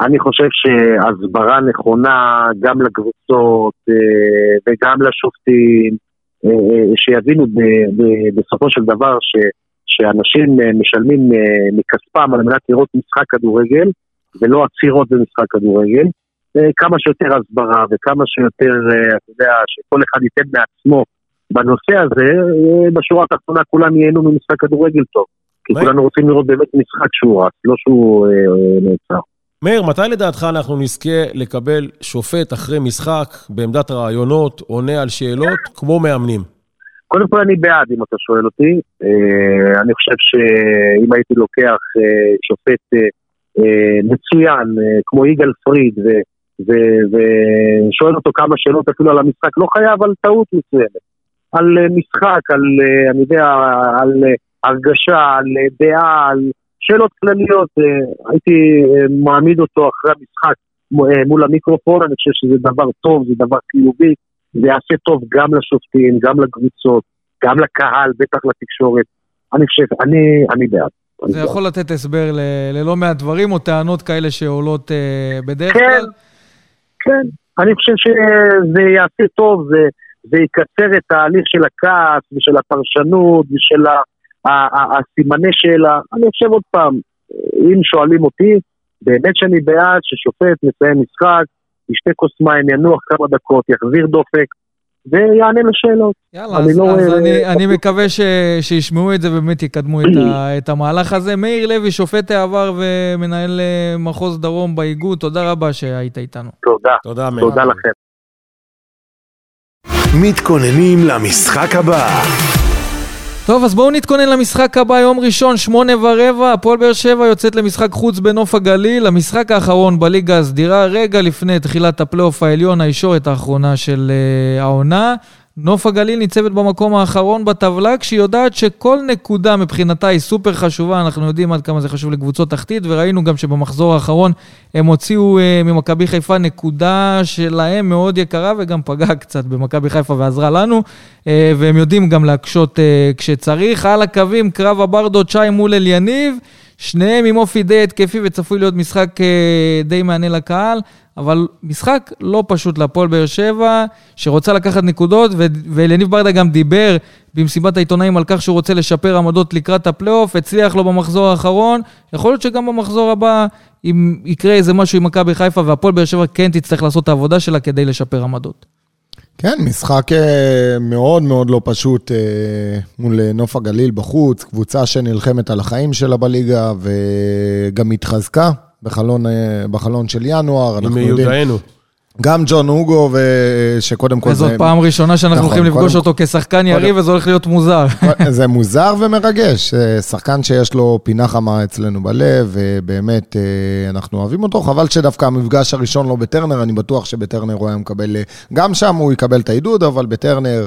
אני חושב שהסברה נכונה גם לקבוצות אה, וגם לשופטים, שיבינו ב- ב- בסופו של דבר ש, שאנשים אה, משלמים אה, מכספם על מנת לראות משחק כדורגל ולא עצירות במשחק כדורגל. אה, כמה שיותר הסברה וכמה שיותר, אה, אתה יודע, שכל אחד ייתן מעצמו בנושא הזה, אה, בשורה התחתונה כולם ייהנו ממשחק כדורגל טוב. כי כולנו רוצים לראות באמת משחק שהוא רץ, לא שהוא אה, אה, נעצר. מאיר, מתי לדעתך אנחנו נזכה לקבל שופט אחרי משחק בעמדת רעיונות, עונה על שאלות, כמו מאמנים? קודם כל אני בעד, אם אתה שואל אותי. אה, אני חושב שאם הייתי לוקח אה, שופט אה, מצוין, כמו יגאל פריד, ושואל אותו כמה שאלות אפילו על המשחק, לא חייב על טעות מסוימת. על משחק, על, אני יודע, על הרגשה, על דעה, על שאלות כלליות. אה, הייתי אה, מעמיד אותו אחרי המשחק אה, מול המיקרופון, אני חושב שזה דבר טוב, זה דבר חיובי. זה יעשה טוב גם לשופטים, גם לקבוצות, גם לקהל, בטח לתקשורת. אני חושב, אני, אני בעד. אני זה בעד. יכול לתת הסבר ל- ללא מעט דברים או טענות כאלה שעולות אה, בדרך כן. כלל. כן, אני חושב שזה יעשה טוב, זה, זה יקצר את ההליך של הכעס ושל הפרשנות ושל ה- הסימני שאלה. אני חושב עוד פעם, אם שואלים אותי, באמת שאני בעד ששופט מסיים משחק, ישתה כוס מים, ינוח כמה דקות, יחזיר דופק ויענה לשאלות. יאללה, אני אז, לא אז רואה- אני, אני מקווה ש, שישמעו את זה ובאמת יקדמו את, ה, את המהלך הזה. מאיר לוי, שופט העבר ומנהל אה, מחוז דרום באיגוד, תודה רבה שהיית איתנו. תודה, תודה, מאיר. תודה לכם. מתכוננים למשחק הבא. טוב, אז בואו נתכונן למשחק הבא, יום ראשון, שמונה ורבע, הפועל באר שבע יוצאת למשחק חוץ בנוף הגליל, המשחק האחרון בליגה הסדירה, רגע לפני תחילת הפלייאוף העליון, הישורת האחרונה של uh, העונה. נוף הגליל ניצבת במקום האחרון בטבלה, כשהיא יודעת שכל נקודה מבחינתה היא סופר חשובה, אנחנו יודעים עד כמה זה חשוב לקבוצות תחתית, וראינו גם שבמחזור האחרון הם הוציאו uh, ממכבי חיפה נקודה שלהם מאוד יקרה, וגם פגעה קצת במכבי חיפה ועזרה לנו, uh, והם יודעים גם להקשות uh, כשצריך. על הקווים, קרב הברדות שי מול אליניב, שניהם עם אופי די התקפי וצפוי להיות משחק אה, די מענה לקהל, אבל משחק לא פשוט להפועל באר שבע, שרוצה לקחת נקודות, ואליניב ברדה גם דיבר במסיבת העיתונאים על כך שהוא רוצה לשפר עמדות לקראת הפלייאוף, הצליח לו במחזור האחרון, יכול להיות שגם במחזור הבא, אם יקרה איזה משהו עם מכבי חיפה והפועל באר שבע כן תצטרך לעשות את העבודה שלה כדי לשפר עמדות. כן, משחק אה, מאוד מאוד לא פשוט אה, מול אה, נוף הגליל בחוץ, קבוצה שנלחמת על החיים שלה בליגה וגם התחזקה בחלון, בחלון של ינואר. עם מיודענו. גם ג'ון הוגו, שקודם כל וזאת זה, פעם ראשונה שאנחנו נכון, הולכים לפגוש קודם- אותו כשחקן יריב, וזה הולך להיות מוזר. זה מוזר ומרגש. אה, שחקן שיש לו פינה חמה אצלנו בלב, ובאמת אה, אנחנו אוהבים אותו. חבל שדווקא המפגש הראשון לא בטרנר, אני בטוח שבטרנר הוא היה מקבל, אה, גם שם הוא יקבל את העידוד, אבל בטרנר,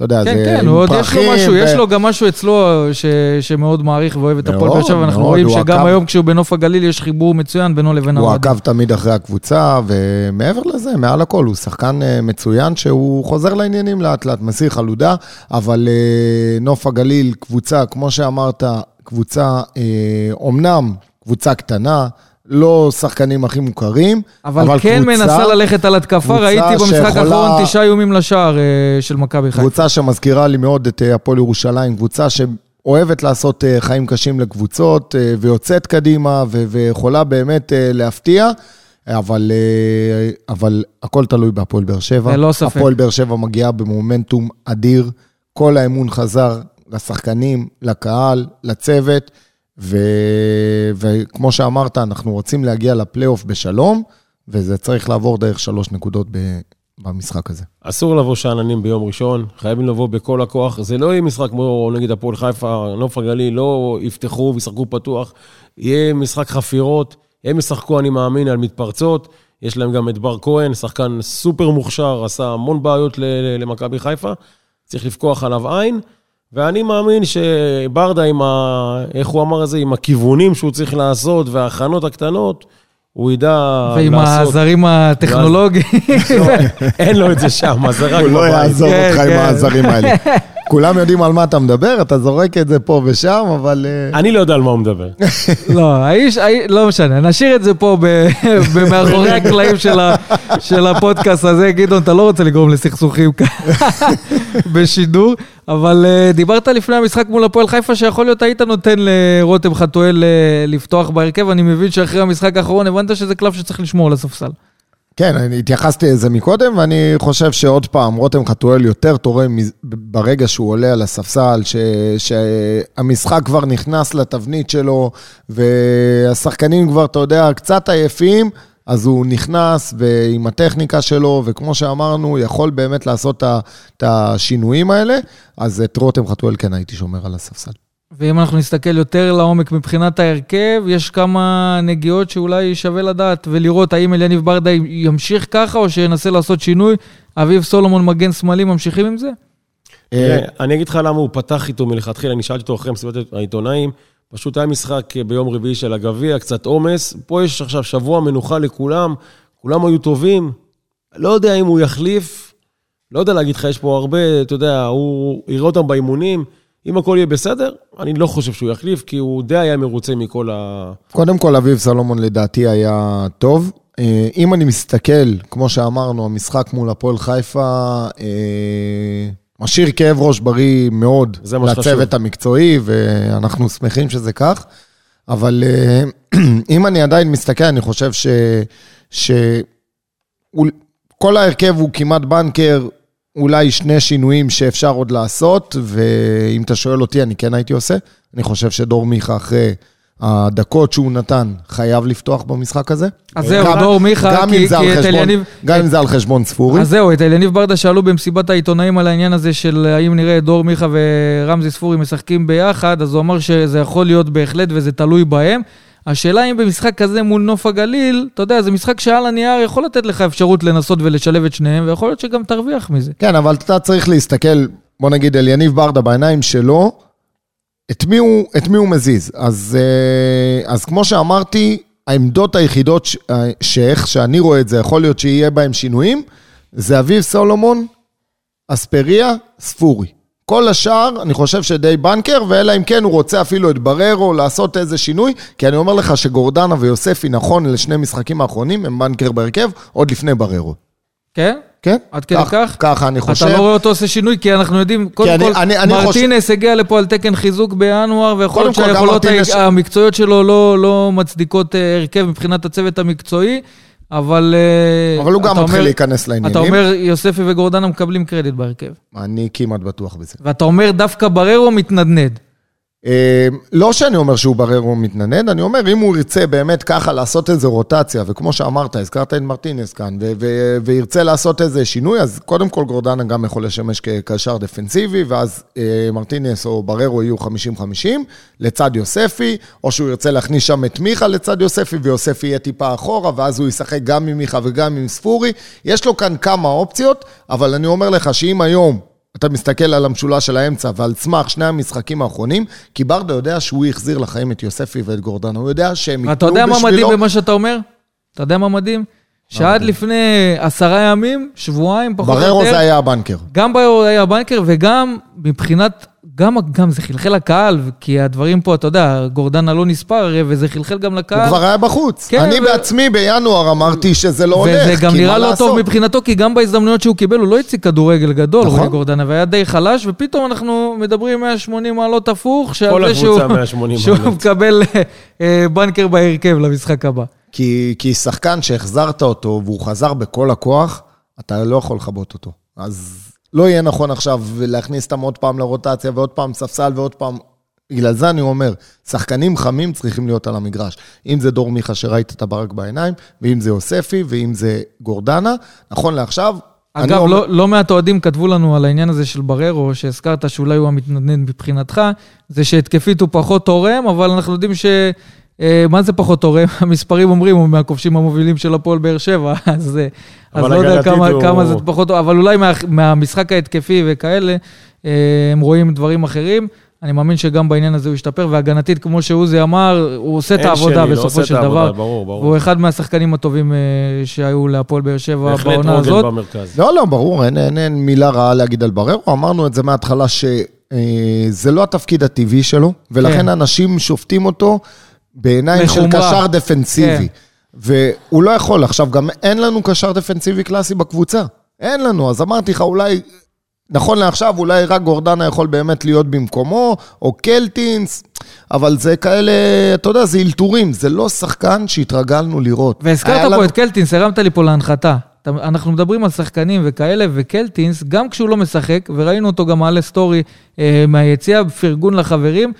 אתה יודע, כן, זה כן, עם הוא עוד יש לו פרחים משהו, ו- יש לו גם משהו אצלו ש, שמאוד מעריך ואוהב את הפועל באר שבע, ואנחנו מאוד, רואים שגם עקב- היום כשהוא בנוף הגליל יש חיבור מצוין בינו לבין הוא. עקב תמיד אחרי הקבוצה, ומעבר לזה, מעל הכל, הוא שחקן אה, מצוין שהוא חוזר לעניינים לאט לאט, מסיר חלודה, אבל אה, נוף הגליל, קבוצה, כמו שאמרת, קבוצה, אה, אומנם קבוצה קטנה, לא שחקנים הכי מוכרים, אבל כן קבוצה- מנסה ללכת על התקפה, ראיתי במשחק האחרון תשעה איומים לשער אה, של מכבי חיפה. קבוצה שמזכירה לי מאוד את אה, הפועל ירושלים, קבוצה שאוהבת לעשות אה, חיים קשים לקבוצות, ויוצאת קדימה, ו- ויכולה באמת להפתיע, אבל, אבל הכל תלוי בהפועל באר שבע. ללא ספק. הפועל באר שבע מגיעה במומנטום אדיר, כל האמון חזר לשחקנים, לקהל, לצוות, ו... וכמו שאמרת, אנחנו רוצים להגיע לפלייאוף בשלום, וזה צריך לעבור דרך שלוש נקודות ב... במשחק הזה. אסור לבוא שאננים ביום ראשון, חייבים לבוא בכל הכוח. זה לא יהיה משחק כמו נגיד הפועל חיפה, נוף הגליל, לא יפתחו וישחקו פתוח. יהיה משחק חפירות, הם ישחקו, אני מאמין, על מתפרצות. יש להם גם את בר כהן, שחקן סופר מוכשר, עשה המון בעיות למכבי חיפה. צריך לפקוח עליו עין. ואני מאמין שברדה עם ה... איך הוא אמר את זה? עם הכיוונים שהוא צריך לעשות וההכנות הקטנות, הוא ידע ועם לעשות. הזרים הטכנולוגיים. לא, אין לו את זה שם, זה רק הוא לא. יעזוב כן, אותך עם כן. העזרים האלה. כולם יודעים על מה אתה מדבר, אתה זורק את זה פה ושם, אבל... אה, אני לא יודע על מה הוא מדבר. לא, האיש, לא משנה, נשאיר את זה פה במאחורי הקלעים של הפודקאסט הזה. גדעון, אתה לא רוצה לגרום לסכסוכים כאן בשידור, אבל אה, דיברת לפני המשחק מול הפועל חיפה, שיכול להיות היית נותן לרותם חתואל אה, לפתוח בהרכב, אני מבין שאחרי המשחק האחרון הבנת שזה קלף שצריך לשמור על הספסל. כן, אני התייחסתי לזה מקודם, ואני חושב שעוד פעם, רותם חתואל יותר תורם ברגע שהוא עולה על הספסל, ש- שהמשחק כבר נכנס לתבנית שלו, והשחקנים כבר, אתה יודע, קצת עייפים, אז הוא נכנס ועם הטכניקה שלו, וכמו שאמרנו, יכול באמת לעשות את השינויים האלה, אז את רותם חתואל כן הייתי שומר על הספסל. ואם אנחנו נסתכל יותר לעומק מבחינת ההרכב, יש כמה נגיעות שאולי שווה לדעת ולראות האם אליניב ברדה ימשיך ככה או שינסה לעשות שינוי. אביב סולומון מגן שמאלי, ממשיכים עם זה? אני אגיד לך למה הוא פתח איתו מלכתחילה, אני שאלתי אותו אחרי מסיבת העיתונאים, פשוט היה משחק ביום רביעי של הגביע, קצת עומס, פה יש עכשיו שבוע מנוחה לכולם, כולם היו טובים, לא יודע אם הוא יחליף, לא יודע להגיד לך, יש פה הרבה, אתה יודע, הוא יראה אותם באימונים. אם הכל יהיה בסדר, אני לא חושב שהוא יחליף, כי הוא די היה מרוצה מכל ה... קודם כל, אביב סלומון לדעתי היה טוב. אה, אם אני מסתכל, כמו שאמרנו, המשחק מול הפועל חיפה, אה, משאיר כאב ראש בריא מאוד. לצוות המקצועי, ואנחנו שמחים שזה כך. אבל אה, אם אני עדיין מסתכל, אני חושב ש... ש... כל ההרכב הוא כמעט בנקר, אולי שני שינויים שאפשר עוד לעשות, ואם אתה שואל אותי, אני כן הייתי עושה. אני חושב שדור מיכה, אחרי הדקות שהוא נתן, חייב לפתוח במשחק הזה. אז זהו, דור מיכה, גם כי- כי את אליניב- גם אם זה על חשבון ספורי. אז זהו, את אליניב ברדה שאלו במסיבת העיתונאים על העניין הזה של האם נראה את דור מיכה ורמזי ספורי משחקים ביחד, אז הוא אמר שזה יכול להיות בהחלט וזה תלוי בהם. השאלה אם במשחק כזה מול נוף הגליל, אתה יודע, זה משחק שעל הנייר יכול לתת לך אפשרות לנסות ולשלב את שניהם, ויכול להיות שגם תרוויח מזה. כן, אבל אתה צריך להסתכל, בוא נגיד, אל יניב ברדה בעיניים שלו, את מי הוא, את מי הוא מזיז. אז, אה, אז כמו שאמרתי, העמדות היחידות ש- אה, שאיך שאני רואה את זה, יכול להיות שיהיה בהם שינויים, זה אביב סולומון, אספריה, ספורי. כל השאר, אני חושב שדי בנקר, ואלא אם כן הוא רוצה אפילו את בררו לעשות איזה שינוי, כי אני אומר לך שגורדנה ויוספי, נכון, לשני משחקים האחרונים, הם בנקר בהרכב, עוד לפני בררו. כן? כן? עד כדי כך? ככה אני חושב. אתה לא רואה אותו עושה שינוי, כי אנחנו יודעים, קודם אני- כל, אני- אני מרטינס הגיע לפה על תקן חיזוק בינואר, ויכול להיות שהיכולות מרטינס- המקצועיות שלו לא, לא מצדיקות אה, הרכב מבחינת הצוות המקצועי, אבל... אה, אבל הוא גם מתחיל אומר- להיכנס לעניינים. אתה אומר, יוספי וגורדנה מקבלים קרדיט בהרכב. אני כמעט בטוח בזה. ואתה אומר, דווקא בררו מתנדנד. אה, לא שאני אומר שהוא בררו מתנדנד, אני אומר, אם הוא ירצה באמת ככה לעשות איזה רוטציה, וכמו שאמרת, הזכרת את מרטינס כאן, וירצה לעשות איזה שינוי, אז קודם כל גורדנה גם יכול לשמש כקשר דפנסיבי, ואז אה, מרטינס או בררו יהיו 50-50, לצד יוספי, או שהוא ירצה להכניס שם את מיכה לצד יוספי, ויוספי יהיה טיפה אחורה, ואז הוא ישחק גם עם מיכה וגם עם ספורי. יש לו כאן כמה אופציות, אבל אני אומר לך שאם היום אתה מסתכל על המשולש של האמצע ועל סמך שני המשחקים האחרונים, כי ברדה יודע שהוא החזיר לחיים את יוספי ואת גורדנה. הוא יודע שהם ואתה ייתנו יודע מה מדהים בשבילו... במה שאתה אומר? אתה יודע מה מדהים? שעד לפני עשרה ימים, שבועיים, פחות או יותר... בררו זה היה הבנקר. גם בררו היה בנקר, וגם מבחינת, גם, גם זה חלחל לקהל, כי הדברים פה, אתה יודע, גורדנה לא נספר הרי, וזה חלחל גם לקהל. הוא כבר היה בחוץ. כן, אני ו- בעצמי בינואר אמרתי שזה לא הולך, וזה גם כי נראה מה לא טוב לעשות? מבחינתו, כי גם בהזדמנויות שהוא קיבל, הוא לא הציג כדורגל גדול, נכון. גורדנה, והיה די חלש, ופתאום אנחנו מדברים 180 מעלות הפוך, שעל כל זה שהוא, הקבוצה 180 שהוא. מקבל אה, בנקר בהרכב למשחק הבא. כי, כי שחקן שהחזרת אותו והוא חזר בכל הכוח, אתה לא יכול לכבות אותו. אז לא יהיה נכון עכשיו להכניס אותם עוד פעם לרוטציה ועוד פעם ספסל ועוד פעם... בגלל זה אני אומר, שחקנים חמים צריכים להיות על המגרש. אם זה דור מיכה שראית את הברק בעיניים, ואם זה יוספי, ואם זה גורדנה. נכון לעכשיו, אגב, אומר- לא, לא מעט אוהדים כתבו לנו על העניין הזה של בררו, שהזכרת שאולי הוא המתנדנד מבחינתך, זה שהתקפית הוא פחות תורם, אבל אנחנו יודעים ש... אה, מה זה פחות תורם? המספרים אומרים, הוא מהכובשים המובילים של הפועל באר שבע, אז, אה, אז לא יודע כמה, הוא- כמה זה פחות תורם, אבל אולי מה, מהמשחק ההתקפי וכאלה, אה, הם רואים דברים אחרים. אני מאמין שגם בעניין הזה הוא ישתפר, והגנתית, כמו שעוזי אמר, הוא עושה את העבודה שני, לא בסופו עושה את של העבודה, דבר. ברור, ברור. והוא אחד מהשחקנים הטובים שהיו להפועל באר שבע בהחלט בעונה עוגן הזאת. במרכז. לא, לא, ברור, אין, אין, אין מילה רעה להגיד על בררו. אמרנו את זה מההתחלה שזה לא התפקיד הטבעי שלו, ולכן כן. אנשים שופטים אותו בעיניים של. קשר דפנסיבי. כן. והוא לא יכול. עכשיו, גם אין לנו קשר דפנסיבי קלאסי בקבוצה. אין לנו, אז אמרתי לך, אולי, נכון לעכשיו, אולי רק גורדנה יכול באמת להיות במקומו, או קלטינס, אבל זה כאלה, אתה יודע, זה אלתורים, זה לא שחקן שהתרגלנו לראות. היה והזכרת לנו- פה את קלטינס, הרמת לי פה להנחתה. אתה- אנחנו מדברים על שחקנים וכאלה, וקלטינס, גם כשהוא לא משחק, וראינו אותו גם מעלה סטורי אה, מהיציאה, פרגון לחברים,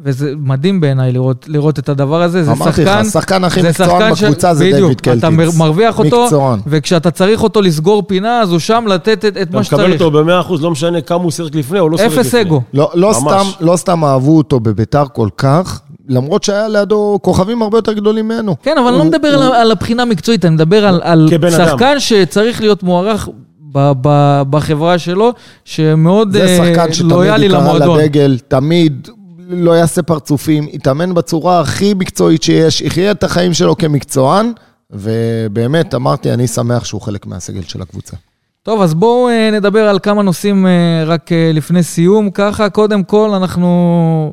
וזה מדהים בעיניי לראות, לראות את הדבר הזה. זה אמרתי לך, שחקן... השחקן הכי זה מקצוען שחקן ש- בקבוצה זה בדיוק, דיוויד קלטינס. אתה מר- מרוויח אותו, מקצוען. וכשאתה צריך אותו לסגור פינה, אז הוא שם לתת את, את אתה מה מקבל שצריך. אותו ב-100%, לא משנה כמה הוא שיחק לפני או לא שיחק לפני. אפס אגו. לא, לא. סתם, לא סתם אהבו אותו בביתר כל כך, למרות שהיה לידו כוכבים הרבה יותר גדולים ממנו. כן, אבל אני לא מדבר הוא- על, על הבחינה המקצועית, אני מדבר על, על כבן אדם. שחקן שצריך להיות מוערך ב, ב, בחברה שלו, שמאוד זה אה, שחקן שתמיד לויאלי יקרא למועדון. לדגל, תמיד לא יעשה פרצופים, יתאמן בצורה הכי מקצועית שיש, יחיה את החיים שלו כמקצוען, ובאמת, אמרתי, אני שמח שהוא חלק מהסגל של הקבוצה. טוב, אז בואו אה, נדבר על כמה נושאים אה, רק אה, לפני סיום. ככה, קודם כל, אנחנו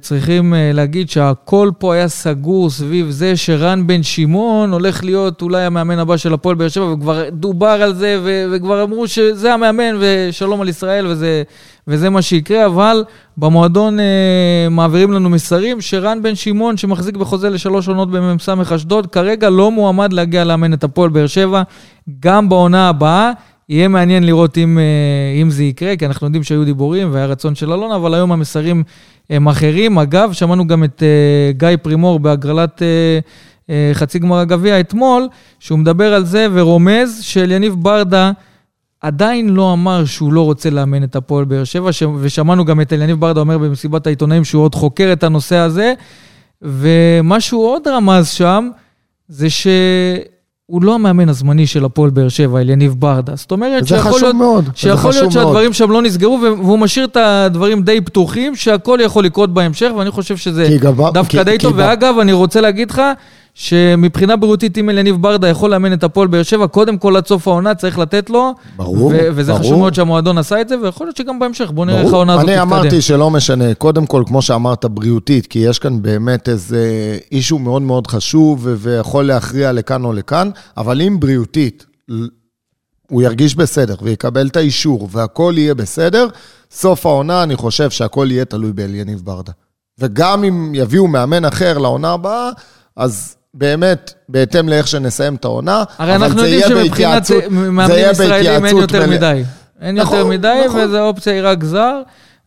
צריכים להגיד שהכל פה היה סגור סביב זה שרן בן שמעון הולך להיות אולי המאמן הבא של הפועל באר שבע, וכבר דובר על זה, וכבר אמרו שזה המאמן ושלום על ישראל, וזה, וזה מה שיקרה, אבל במועדון אה, מעבירים לנו מסרים שרן בן שמעון, שמחזיק בחוזה לשלוש עונות במ"ס אשדוד, כרגע לא מועמד להגיע לאמן את הפועל באר שבע, גם בעונה הבאה. יהיה מעניין לראות אם, אה, אם זה יקרה, כי אנחנו יודעים שהיו דיבורים והיה רצון של אלונה, אבל היום המסרים הם אחרים. אגב, שמענו גם את uh, גיא פרימור בהגרלת uh, uh, חצי גמר הגביע אתמול, שהוא מדבר על זה ורומז שאליניב ברדה עדיין לא אמר שהוא לא רוצה לאמן את הפועל באר שבע, ש... ושמענו גם את אליניב ברדה אומר במסיבת העיתונאים שהוא עוד חוקר את הנושא הזה, ומה שהוא עוד רמז שם, זה ש... הוא לא המאמן הזמני של הפועל באר שבע, אליניב ברדה. זאת אומרת שיכול להיות, מאוד, שיכול להיות שהדברים מאוד. שם לא נסגרו, והוא משאיר את הדברים די פתוחים, שהכל יכול לקרות בהמשך, ואני חושב שזה דווקא די טוב. ואגב, אני רוצה להגיד לך, שמבחינה בריאותית, אם אליניב ברדה יכול לאמן את הפועל באר שבע, קודם כל עד סוף העונה צריך לתת לו. ברור, ו- וזה ברור. חשוב מאוד שהמועדון עשה את זה, ויכול להיות שגם בהמשך, בוא נראה איך העונה הזאת תתקדם. אני אמרתי שלא משנה, קודם כל, כמו שאמרת, בריאותית, כי יש כאן באמת איזה אישו מאוד מאוד חשוב, ויכול להכריע לכאן או לכאן, אבל אם בריאותית, הוא ירגיש בסדר ויקבל את האישור והכל יהיה בסדר, סוף העונה, אני חושב שהכל יהיה תלוי באליניב ברדה. וגם אם יביאו מאמן אחר לעונה הבאה, אז באמת, בהתאם לאיך שנסיים את העונה, הרי אנחנו יודעים שמבחינת מאמנים ישראלים אין יותר מדי. אין יותר נכון, מדי, נכון. וזו אופציה היא רק זר.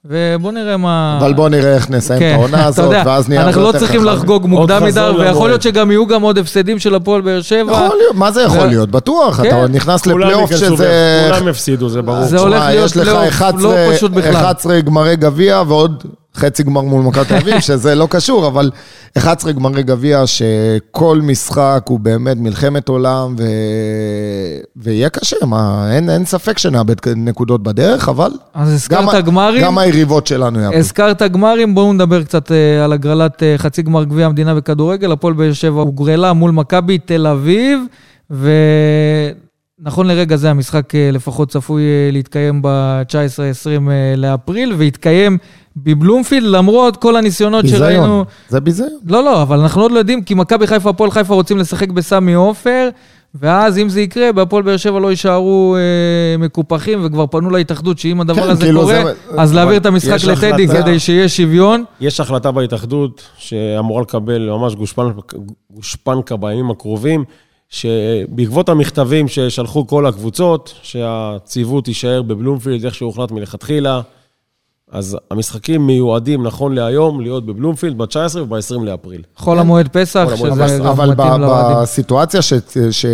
ובוא נראה מה... אבל בוא נראה איך נסיים כן, את העונה הזאת, ואז נהיה אנחנו לא צריכים לחגוג מוקדם מדי, ויכול להיות שגם יהיו גם עוד הפסדים של הפועל באר שבע. יכול להיות, מה זה יכול להיות? בטוח, אתה כן. נכנס לפלייאוף שזה... כולם יפסידו, זה ברור. זה הולך להיות פלייאוף לא פשוט בכלל. 11 גמרי גביע ועוד חצי גמר מול מכבי תל אביב, שזה לא קשור, אבל 11 גמרי גביע, שכל משחק הוא באמת מלחמת עולם, ו... ויהיה קשה, מה, אין, אין ספק שנאבד נקודות בדרך, אבל... אז הזכרת גם, גמרים? גם היריבות שלנו יאבדו. הזכרת גמרים, בואו נדבר קצת uh, על הגרלת uh, חצי גמר גביע המדינה בכדורגל. הפועל באר שבע הוגרלה מול מכבי תל אביב, ו... נכון לרגע זה המשחק אה, לפחות צפוי להתקיים ב-19-20 לאפריל, והתקיים בבלומפילד, למרות כל הניסיונות ביזיון. שראינו... זה ביזיון. לא, לא, אבל אנחנו עוד לא יודעים, כי מכבי חיפה, הפועל חיפה רוצים לשחק בסמי עופר, ואז אם זה יקרה, בהפועל באר שבע לא יישארו אה, מקופחים, וכבר פנו להתאחדות שאם הדבר כן, הזה כאילו קורה, זה... אז להעביר את המשחק לטדי החלטה... כדי שיהיה שוויון. יש החלטה בהתאחדות שאמורה לקבל ממש גושפנקה, גושפנקה בימים הקרובים. שבעקבות המכתבים ששלחו כל הקבוצות, שהציוות יישאר בבלומפילד, איך שהוחלט מלכתחילה, אז המשחקים מיועדים נכון להיום להיות בבלומפילד ב-19 וב-20 לאפריל. חול המועד פסח, שזה גם מתאים לאוהדים. אבל בסיטואציה ש, ש,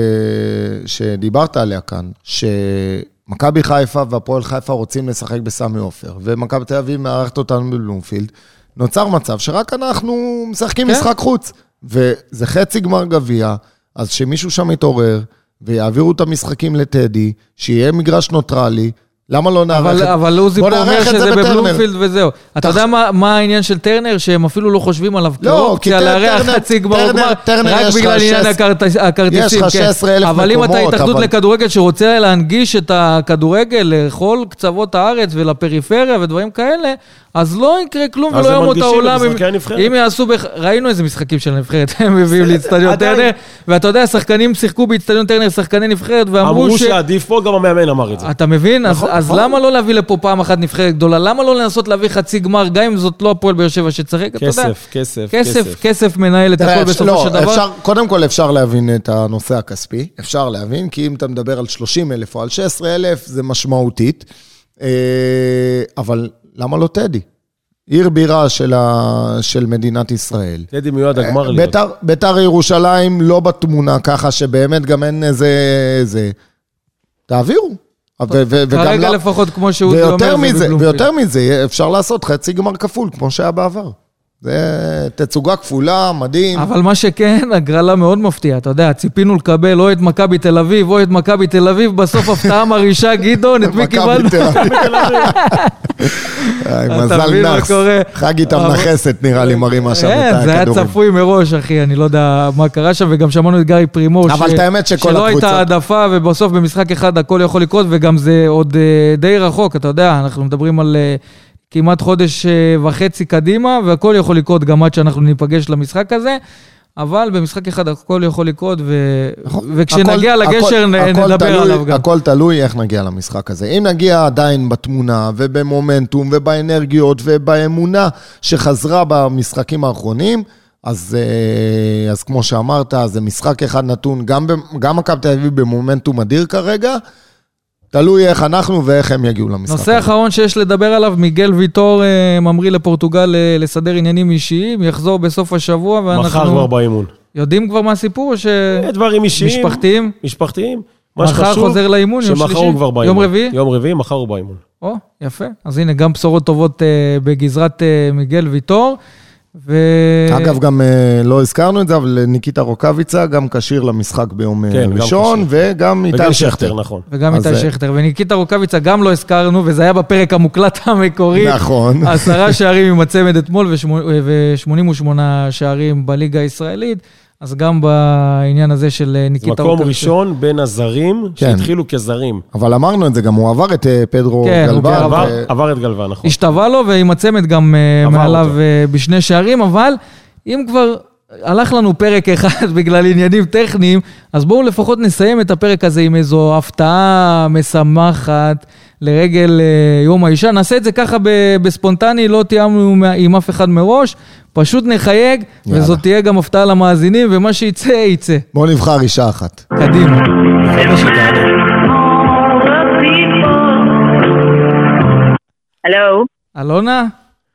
שדיברת עליה כאן, שמכבי חיפה והפועל חיפה רוצים לשחק בסמי עופר, ומכבי תל אביב מארחת אותנו בבלומפילד, נוצר מצב שרק אנחנו משחקים כן. משחק חוץ. וזה חצי גמר גביע, אז שמישהו שם יתעורר, ויעבירו את המשחקים לטדי, שיהיה מגרש נוטרלי, למה לא נערך את זה? אבל עוזי פה אומר שזה בבלומפילד וזהו. אתה יודע מה העניין של טרנר, שהם אפילו לא חושבים עליו כאופציה לארח חצי גמר גמר, רק בגלל עניין הכרטיסים. יש לך 16 אלף מקומות. אבל אם אתה התאחדות לכדורגל שרוצה להנגיש את הכדורגל לכל קצוות הארץ ולפריפריה ודברים כאלה, אז לא יקרה כלום ולא יאמרו את העולם. אם יעשו, ראינו איזה משחקים של הנבחרת, הם מביאים לאצטדיון טרנר, ואתה יודע, שחקנים שיחקו באצטדיון טרנר, שחקני נבחרת, ואמרו ש... אמרו שעדיף פה, גם המאמן אמר את זה. אתה מבין? אז נכון, נכון. למה לא להביא לפה פעם אחת נבחרת גדולה? למה לא לנסות להביא חצי גמר, גם אם זאת לא הפועל באר שבע שצריך, יודע? כסף, כסף, כסף. כסף מנהל את הכל בסופו לא, של דבר. קודם כל אפשר להבין את הנושא הכספי, אפשר להבין, כי אם אתה מדבר על 30 אלף או על 16 אלף, זה משמעותית. אבל למה לא טדי? עיר בירה של, ה... של מדינת ישראל. טדי מיועד הגמר להיות. ביתר, ביתר ירושלים לא בתמונה, ככה שבאמת גם אין איזה... זה. תעבירו. כרגע לפחות כמו שהוא אומר, זה בבלומפילד. ויותר מזה, אפשר לעשות חצי גמר כפול, כמו שהיה בעבר. זה תצוגה כפולה, מדהים. אבל מה שכן, הגרלה מאוד מפתיעה. אתה יודע, ציפינו לקבל או את מכבי תל אביב או את מכבי תל אביב, בסוף הפתעה מרעישה, גדעון, את מי קיבלנו? אה, אתה מזל מבין מה נאחס. קורה? חגית אבל- המנכסת נראה לי מרימה שם כן, את זה היה הכדורים. צפוי מראש, אחי, אני לא יודע מה קרה שם, וגם שמענו את גיא פרימור. אבל ש- את האמת שכל שלא הייתה העדפה, ובסוף במשחק אחד הכל יכול לקרות, וגם זה עוד אה, די רחוק, אתה יודע, אנחנו מדברים על אה, כמעט חודש אה, וחצי קדימה, והכל יכול לקרות גם עד שאנחנו ניפגש למשחק הזה. אבל במשחק אחד הכל יכול לקרות, ו... נכון. וכשנגיע הכל- לגשר הכל- נ- הכל נדבר תלוי- עליו גם. הכל תלוי איך נגיע למשחק הזה. אם נגיע עדיין בתמונה ובמומנטום ובאנרגיות ובאמונה שחזרה במשחקים האחרונים, אז, אה, אז כמו שאמרת, זה משחק אחד נתון, גם מכבי תל אביב במומנטום אדיר כרגע, תלוי איך אנחנו ואיך הם יגיעו למשחק נושא הזה. אחרון שיש לדבר עליו, מיגל ויטור אה, ממריא לפורטוגל אה, לסדר עניינים אישיים, יחזור בסוף השבוע, מחר כבר ואנחנו באימון. יודעים כבר מה הסיפור, או ש... אה, דברים אישיים. משפחתיים? משפחתיים. מה מחר שחשוב, חוזר לאימון, יום שמחר שלישי? הוא כבר באימון. יום רביעי? יום רביעי, מחר הוא באימון. או, יפה. אז הנה, גם בשורות טובות בגזרת מיגל ויטור. ו... אגב, גם אה, לא הזכרנו את זה, אבל ניקיטה רוקאביצה גם כשיר למשחק ביום אה, כן, גם ראשון. וגם איתי שכטר. נכון. וגם איתי אה, שכטר. וניקיטה רוקאביצה גם לא הזכרנו, וזה היה בפרק המוקלט המקורי. נכון. עשרה שערים עם הצמד אתמול ו-88 שערים בליגה הישראלית. אז גם בעניין הזה של אה, ניקיטה מקום. ראשון בין הזרים כן. שהתחילו כזרים. אבל אמרנו את זה, גם הוא עבר את אה, פדרו כן, הוא גלבן. עבר- ו- עבר- את גלוון, נכון. השתווה לו, ועם הצמד גם אה, מעליו אותו. בשני שערים, אבל אם כבר הלך לנו פרק אחד בגלל עניינים טכניים, אז בואו לפחות נסיים את הפרק הזה עם איזו הפתעה משמחת לרגל אה, יום האישה. נעשה את זה ככה ב- בספונטני, לא תיאמנו עם- אף אחד מראש, פשוט נחייג, יאללה. וזאת תהיה גם הפתעה למאזינים, ומה שיצא, יצא. בואו נבחר אישה אחת. קדימה. הלו, אלונה?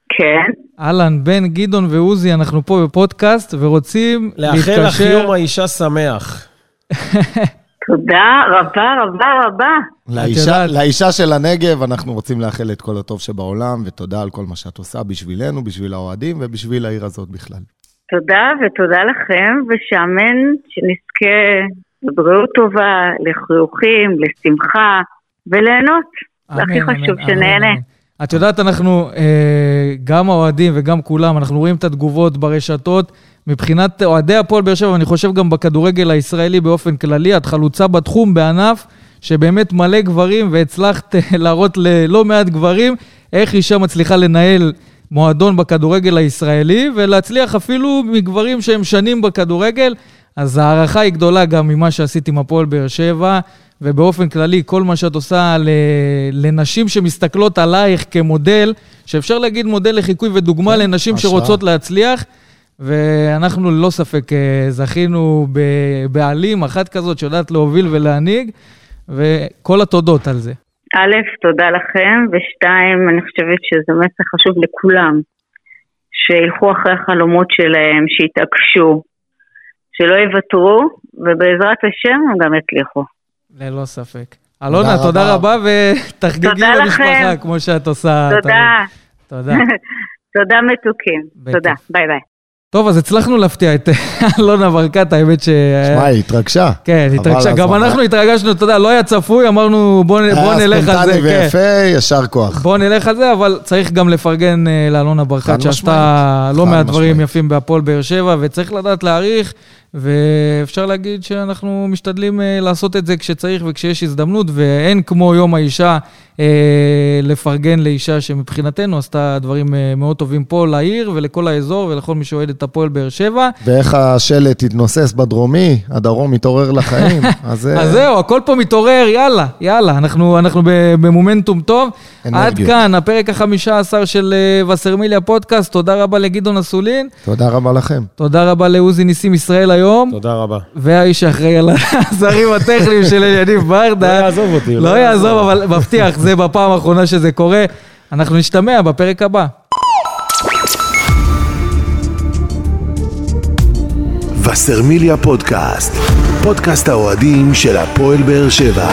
כן, אהלן, בן גדעון ועוזי, אנחנו פה בפודקאסט, ורוצים לאחל לך להתקשר... יום האישה שמח. תודה רבה רבה רבה. לאישה, לאישה של הנגב, אנחנו רוצים לאחל את כל הטוב שבעולם, ותודה על כל מה שאת עושה בשבילנו, בשביל האוהדים ובשביל העיר הזאת בכלל. תודה ותודה לכם, ושאמן שנזכה לבריאות טובה, לחיוכים, לשמחה וליהנות. זה הכי חשוב, שנהנה. את יודעת, אנחנו, אה, גם האוהדים וגם כולם, אנחנו רואים את התגובות ברשתות. מבחינת אוהדי הפועל באר שבע, ואני חושב גם בכדורגל הישראלי באופן כללי, את חלוצה בתחום, בענף שבאמת מלא גברים, והצלחת אה, להראות ללא מעט גברים איך אישה מצליחה לנהל מועדון בכדורגל הישראלי, ולהצליח אפילו מגברים שהם שנים בכדורגל. אז ההערכה היא גדולה גם ממה שעשית עם הפועל באר שבע, ובאופן כללי, כל מה שאת עושה לנשים שמסתכלות עלייך כמודל, שאפשר להגיד מודל לחיקוי ודוגמה לנשים השראה. שרוצות להצליח, ואנחנו ללא ספק אה, זכינו בבעלים, אחת כזאת שיודעת להוביל ולהנהיג, וכל התודות על זה. א', תודה לכם, ושתיים, אני חושבת שזה מסר חשוב לכולם, שילכו אחרי החלומות שלהם, שיתעקשו, שלא יוותרו, ובעזרת השם הם גם יצליחו. ללא ספק. אלונה, רבה. תודה רבה, ותחגגי תודה למשפחה. כמו שאת עושה. תודה. תמיד. תודה. תודה מתוקים. תודה, ביי ביי. טוב, אז הצלחנו להפתיע את אלונה ברקת, האמת ש... שמע, היא התרגשה. כן, חבל התרגשה. גם. אנחנו התרגשנו, אתה יודע, לא היה צפוי, אמרנו בוא היה נלך על זה. ספונטני כן. ויפה, ישר כוח. בוא נלך על זה, אבל צריך גם לפרגן אה, לאלונה ברקת, שעשתה. לא מעט דברים. יפים בהפועל באר שבע, וצריך לדעת להעריך, ואפשר להגיד שאנחנו משתדלים אה, לעשות את זה כשצריך וכשיש הזדמנות, ואין כמו יום האישה לפרגן לאישה שמבחינתנו עשתה דברים אה, מאוד טובים פה לעיר ולכל האזור ולכל מי שאוהד את הפועל באר שבע. ואיך השלט התנוסס בדרומי, הדרום מתעורר לחיים. אז אה, אז זהו, הכל פה מתעורר, יאללה, יאללה, אנחנו, אנחנו במומנטום טוב. עד אנרגיות. כאן הפרק החמישה עשר של אה, וסרמיליה פודקאסט, תודה רבה לגדעון אסולין, תודה רבה לכם. תודה רבה לעוזי ניסים ישראל היום, תודה רבה. והאיש שאחראי על הזרים הטכניים של יניב לא ברדה. יעזוב אותי. לא יעזוב, אבל מבטיח, זה בפעם האחרונה שזה קורה. אנחנו נשתמע בפרק הבא. וסרמיליה פודקאסט, פודקאסט האוהדים של הפועל באר שבע.